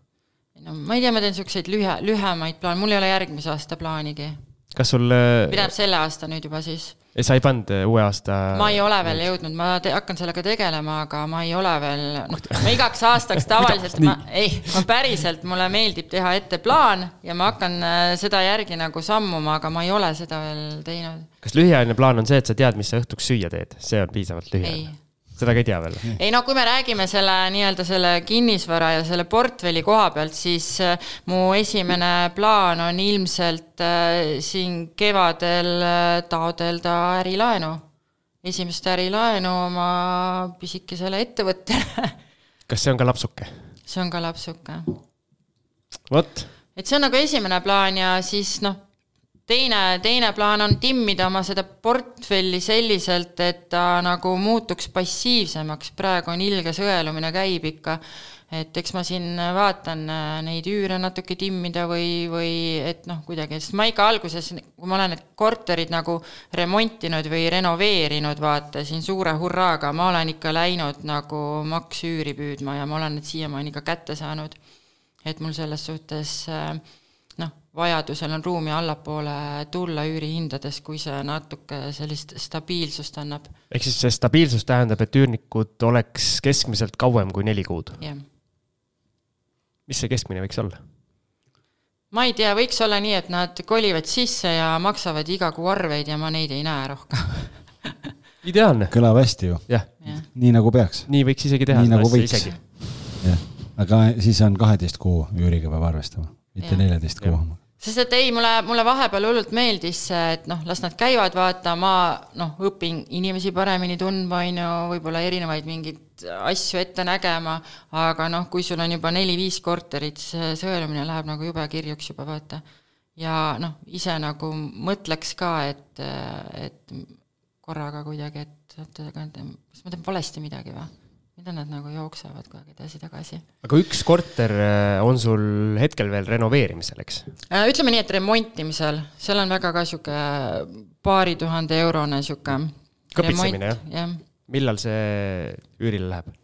no ma ei tea, ma teen siukseid lühe, lühemaid plaane, mul ei ole järgmise aasta plaanigi. Kas sul äh, tähendab selle aasta nüüd juba siis sa ei pannud äh, uue aasta? ma ei ole veel jõudnud, ma te, hakkan sellega tegelema, aga ma ei ole veel, noh, (laughs) ma igaks aastaks tavaliselt, ma, ei, ma päriselt, mulle meeldib teha ette plaan ja ma hakkan äh, seda järgi nagu sammuma, aga ma ei ole seda veel teinud. kas lühiajaline plaan on see, et sa tead, mis sa õhtuks süüa teed, see on piisavalt lühiajaline? Seda ka ei tea veel? ei no kui me räägime selle nii-öelda selle kinnisvara ja selle portfelli koha pealt, siis äh, mu esimene plaan on ilmselt äh, siin kevadel äh, taodelda ärilaenu. esimest ärilaenu oma pisikesele ettevõttele (laughs) kas see on ka lapsuke? see on ka lapsuke. vot. et see on nagu esimene plaan ja siis noh, teine, teine plaan on timmida oma seda portfelli selliselt, et ta nagu muutuks passiivsemaks, praegu on ilge sõelumine käib ikka et eks ma siin vaatan äh, neid üüre natuke timmida või, või et noh, kuidagi, sest ma ikka alguses, kui ma olen need korterid nagu remontinud või renoveerinud, vaata siin suure hurraaga, ma olen ikka läinud nagu maksüüri püüdma ja ma olen need siiamaani ka kätte saanud. et mul selles suhtes äh, vajadusel on ruumi allapoole tulla üürihindades, kui see natuke sellist stabiilsust annab. ehk siis see stabiilsus tähendab, et üürnikud oleks keskmiselt kauem kui neli kuud? jah mis see keskmine võiks olla? ma ei tea, võiks olla nii, et nad kolivad sisse ja maksavad iga kuu arveid ja ma neid ei näe rohkem (laughs) ideaalne. kõlab hästi ju. nii nagu peaks. nii võiks isegi teha. nii nagu võiks. jah, aga siis on kaheteist kuu üüriga peab arvestama, mitte neljateist kuu sest et ei, mulle, mulle vahepeal hullult meeldis see, et noh, las nad käivad, vaata, ma noh, õpin inimesi paremini tundma, on ju, võib-olla erinevaid mingeid asju ette nägema, aga noh, kui sul on juba neli-viis korterit, see sõelumine läheb nagu jube kirjuks juba, vaata. ja noh, ise nagu mõtleks ka, et, et korraga kuidagi, et, et kas ma teen valesti midagi või mida nad nagu jooksevad kogu aeg edasi-tagasi. aga üks korter äh, on sul hetkel veel renoveerimisel, eks? Äh, ütleme nii, et remontimisel, seal on väga ka sihuke paari tuhande eurone sihuke. kõpitsemine jah ja.? millal see üürile läheb?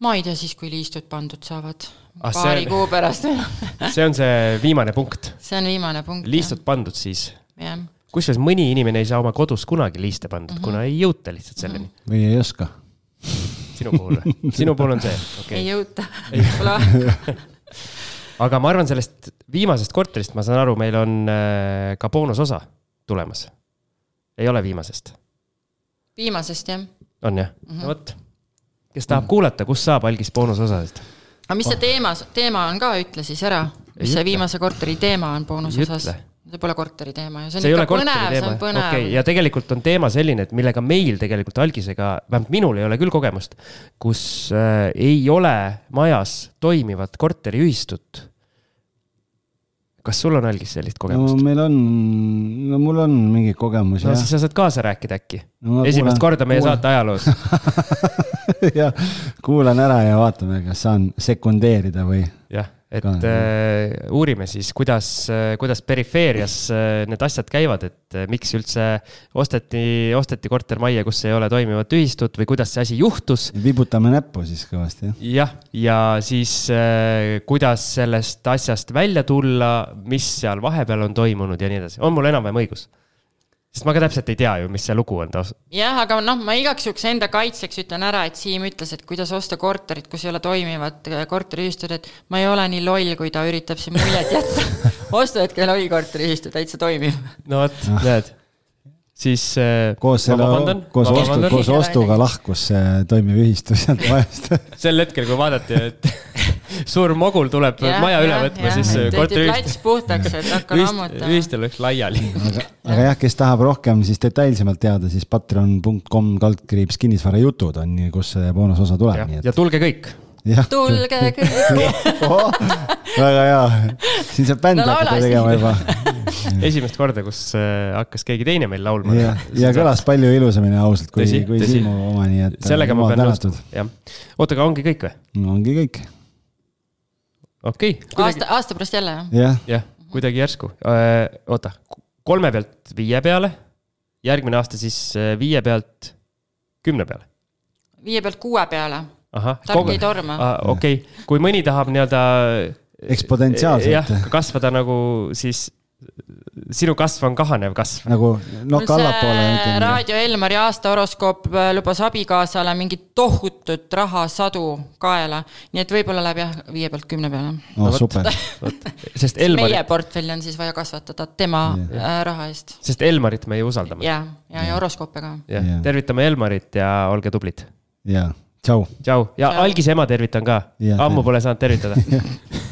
ma ei tea, siis kui liistud pandud saavad ah,. paari on... kuu pärast (laughs) see on see viimane punkt? see on viimane punkt. liistud jah. pandud siis? jah kusjuures mõni inimene ei saa oma kodus kunagi liiste pandud mm, -hmm. kuna ei jõuta lihtsalt selleni mm. -hmm. või ei oska sinu puhul (laughs) või? sinu puhul on see okay.? ei jõuta, pole aega (laughs) aga ma arvan, sellest viimasest korterist, ma saan aru, meil on äh, ka boonusosa tulemas. ei ole viimasest? viimasest, jah. on jah mm -hmm., no vot. kes tahab mm -hmm. kuulata, kust saab algis boonusosadest? aga mis see oh. teema, teema on ka, ütle siis ära, mis see viimase korteri teema on boonusosas? See pole korteri teema ju, see on see ikka põnev, see on põnev okay.. ja tegelikult on teema selline, et millega meil tegelikult algisega, vähemalt minul ei ole küll kogemust, kus äh, ei ole majas toimivat korteriühistut. kas sul on algis sellist kogemust no,? meil on, no mul on mingi kogemus no, jah. siis sa saad kaasa rääkida äkki no,. esimest kuulen, korda meie kuulen. saate ajaloos (laughs) jah, kuulan ära ja vaatame, kas saan sekundeerida või. jah et äh, uurime siis, kuidas, äh, kuidas perifeerias äh, need asjad käivad, et äh, miks üldse osteti, osteti kortermajja, kus ei ole toimivat ühistut või kuidas see asi juhtus. vibutame näppu siis kõvasti, jah? jah, ja siis äh, kuidas sellest asjast välja tulla, mis seal vahepeal on toimunud ja nii edasi, on mul enam-vähem õigus? Sest ma ka täpselt ei tea ju, mis see lugu on taas. jah, aga noh, ma igaks juhuks enda kaitseks ütlen ära, et Siim ütles, et kuidas osta korterit, kus ei ole toimivat äh, korteriühistut, et ma ei ole nii loll, kui ta üritab siin muljet jätta (laughs) ostuhetkel oli korteriühistu täitsa toimiv. no vot, näed siis äh, koos selle, koos ostu, koos ostuga lahkus see toimiv ühistu sealt majast (laughs) sel hetkel, kui vaadati, et suur mogul tuleb ja, maja üle võtma, siis korteriühistu. plats puhtaks, et hakkan ammutama. ühistul läks laiali aga, aga jah, kes tahab rohkem siis detailsemalt teada, siis patreon.com kaldkriips kinnisvarajutud on, kus see boonusosa tuleb. ja tulge kõik tulge (laughs) kõik oh, väga hea, siin saab bändi no, hakata tegema juba (laughs) esimest korda, kus äh, hakkas keegi teine meil laulma. ja, ja kõlas palju ilusamini ausalt kui, kui Siimu oma, nii et. sellega ma pean nõustuma, jah. oota, aga ongi kõik või? ongi kõik. Okei okay,. Kuidagi... aasta, aasta pärast jälle, jah? jah, jah, kuidagi järsku. Äh, oota, kolme pealt viie peale, järgmine aasta siis äh, viie pealt kümne peale. viie pealt kuue peale tark ei torma. okei okay., kui mõni tahab nii-öelda. eksponentsiaalselt. jah, kasvada nagu siis sinu kasv on kahanev kasv. nagu nokk allapoole. Raadio Elmari aasta horoskoop äh, lubas abikaasale mingit tohutut rahasadu kaela. nii et võib-olla läheb jah, viie pealt kümne peale. no, no super. (laughs) sest Elmari. meie portfelli on siis vaja kasvatada tema yeah. Äh, raha eest. sest Elmarit me ju usaldame. ja, ja, ja horoskoope ka. jah, tervitame Elmarit ja olge tublid. jaa tšau. tšau ja algise ema tervitan ka, ammu pole saanud tervitada (laughs)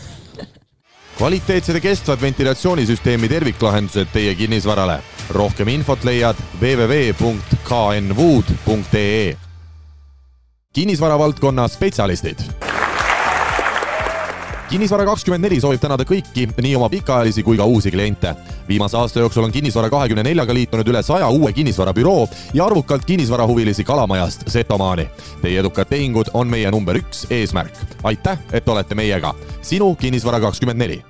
kvaliteetsed ja kestvad ventilatsioonisüsteemi terviklahendused teie kinnisvarale. rohkem infot leiad www.knwood.ee. kinnisvaravaldkonna spetsialistid kinnisvara kakskümmend neli soovib tänada kõiki, nii oma pikaajalisi kui ka uusi kliente. viimase aasta jooksul on Kinnisvara kahekümne neljaga liitunud üle saja uue kinnisvarabüroo ja arvukalt kinnisvarahuvilisi Kalamajast Setomaani. Teie edukad tehingud on meie number üks eesmärk. aitäh, et olete meiega. sinu Kinnisvara kakskümmend neli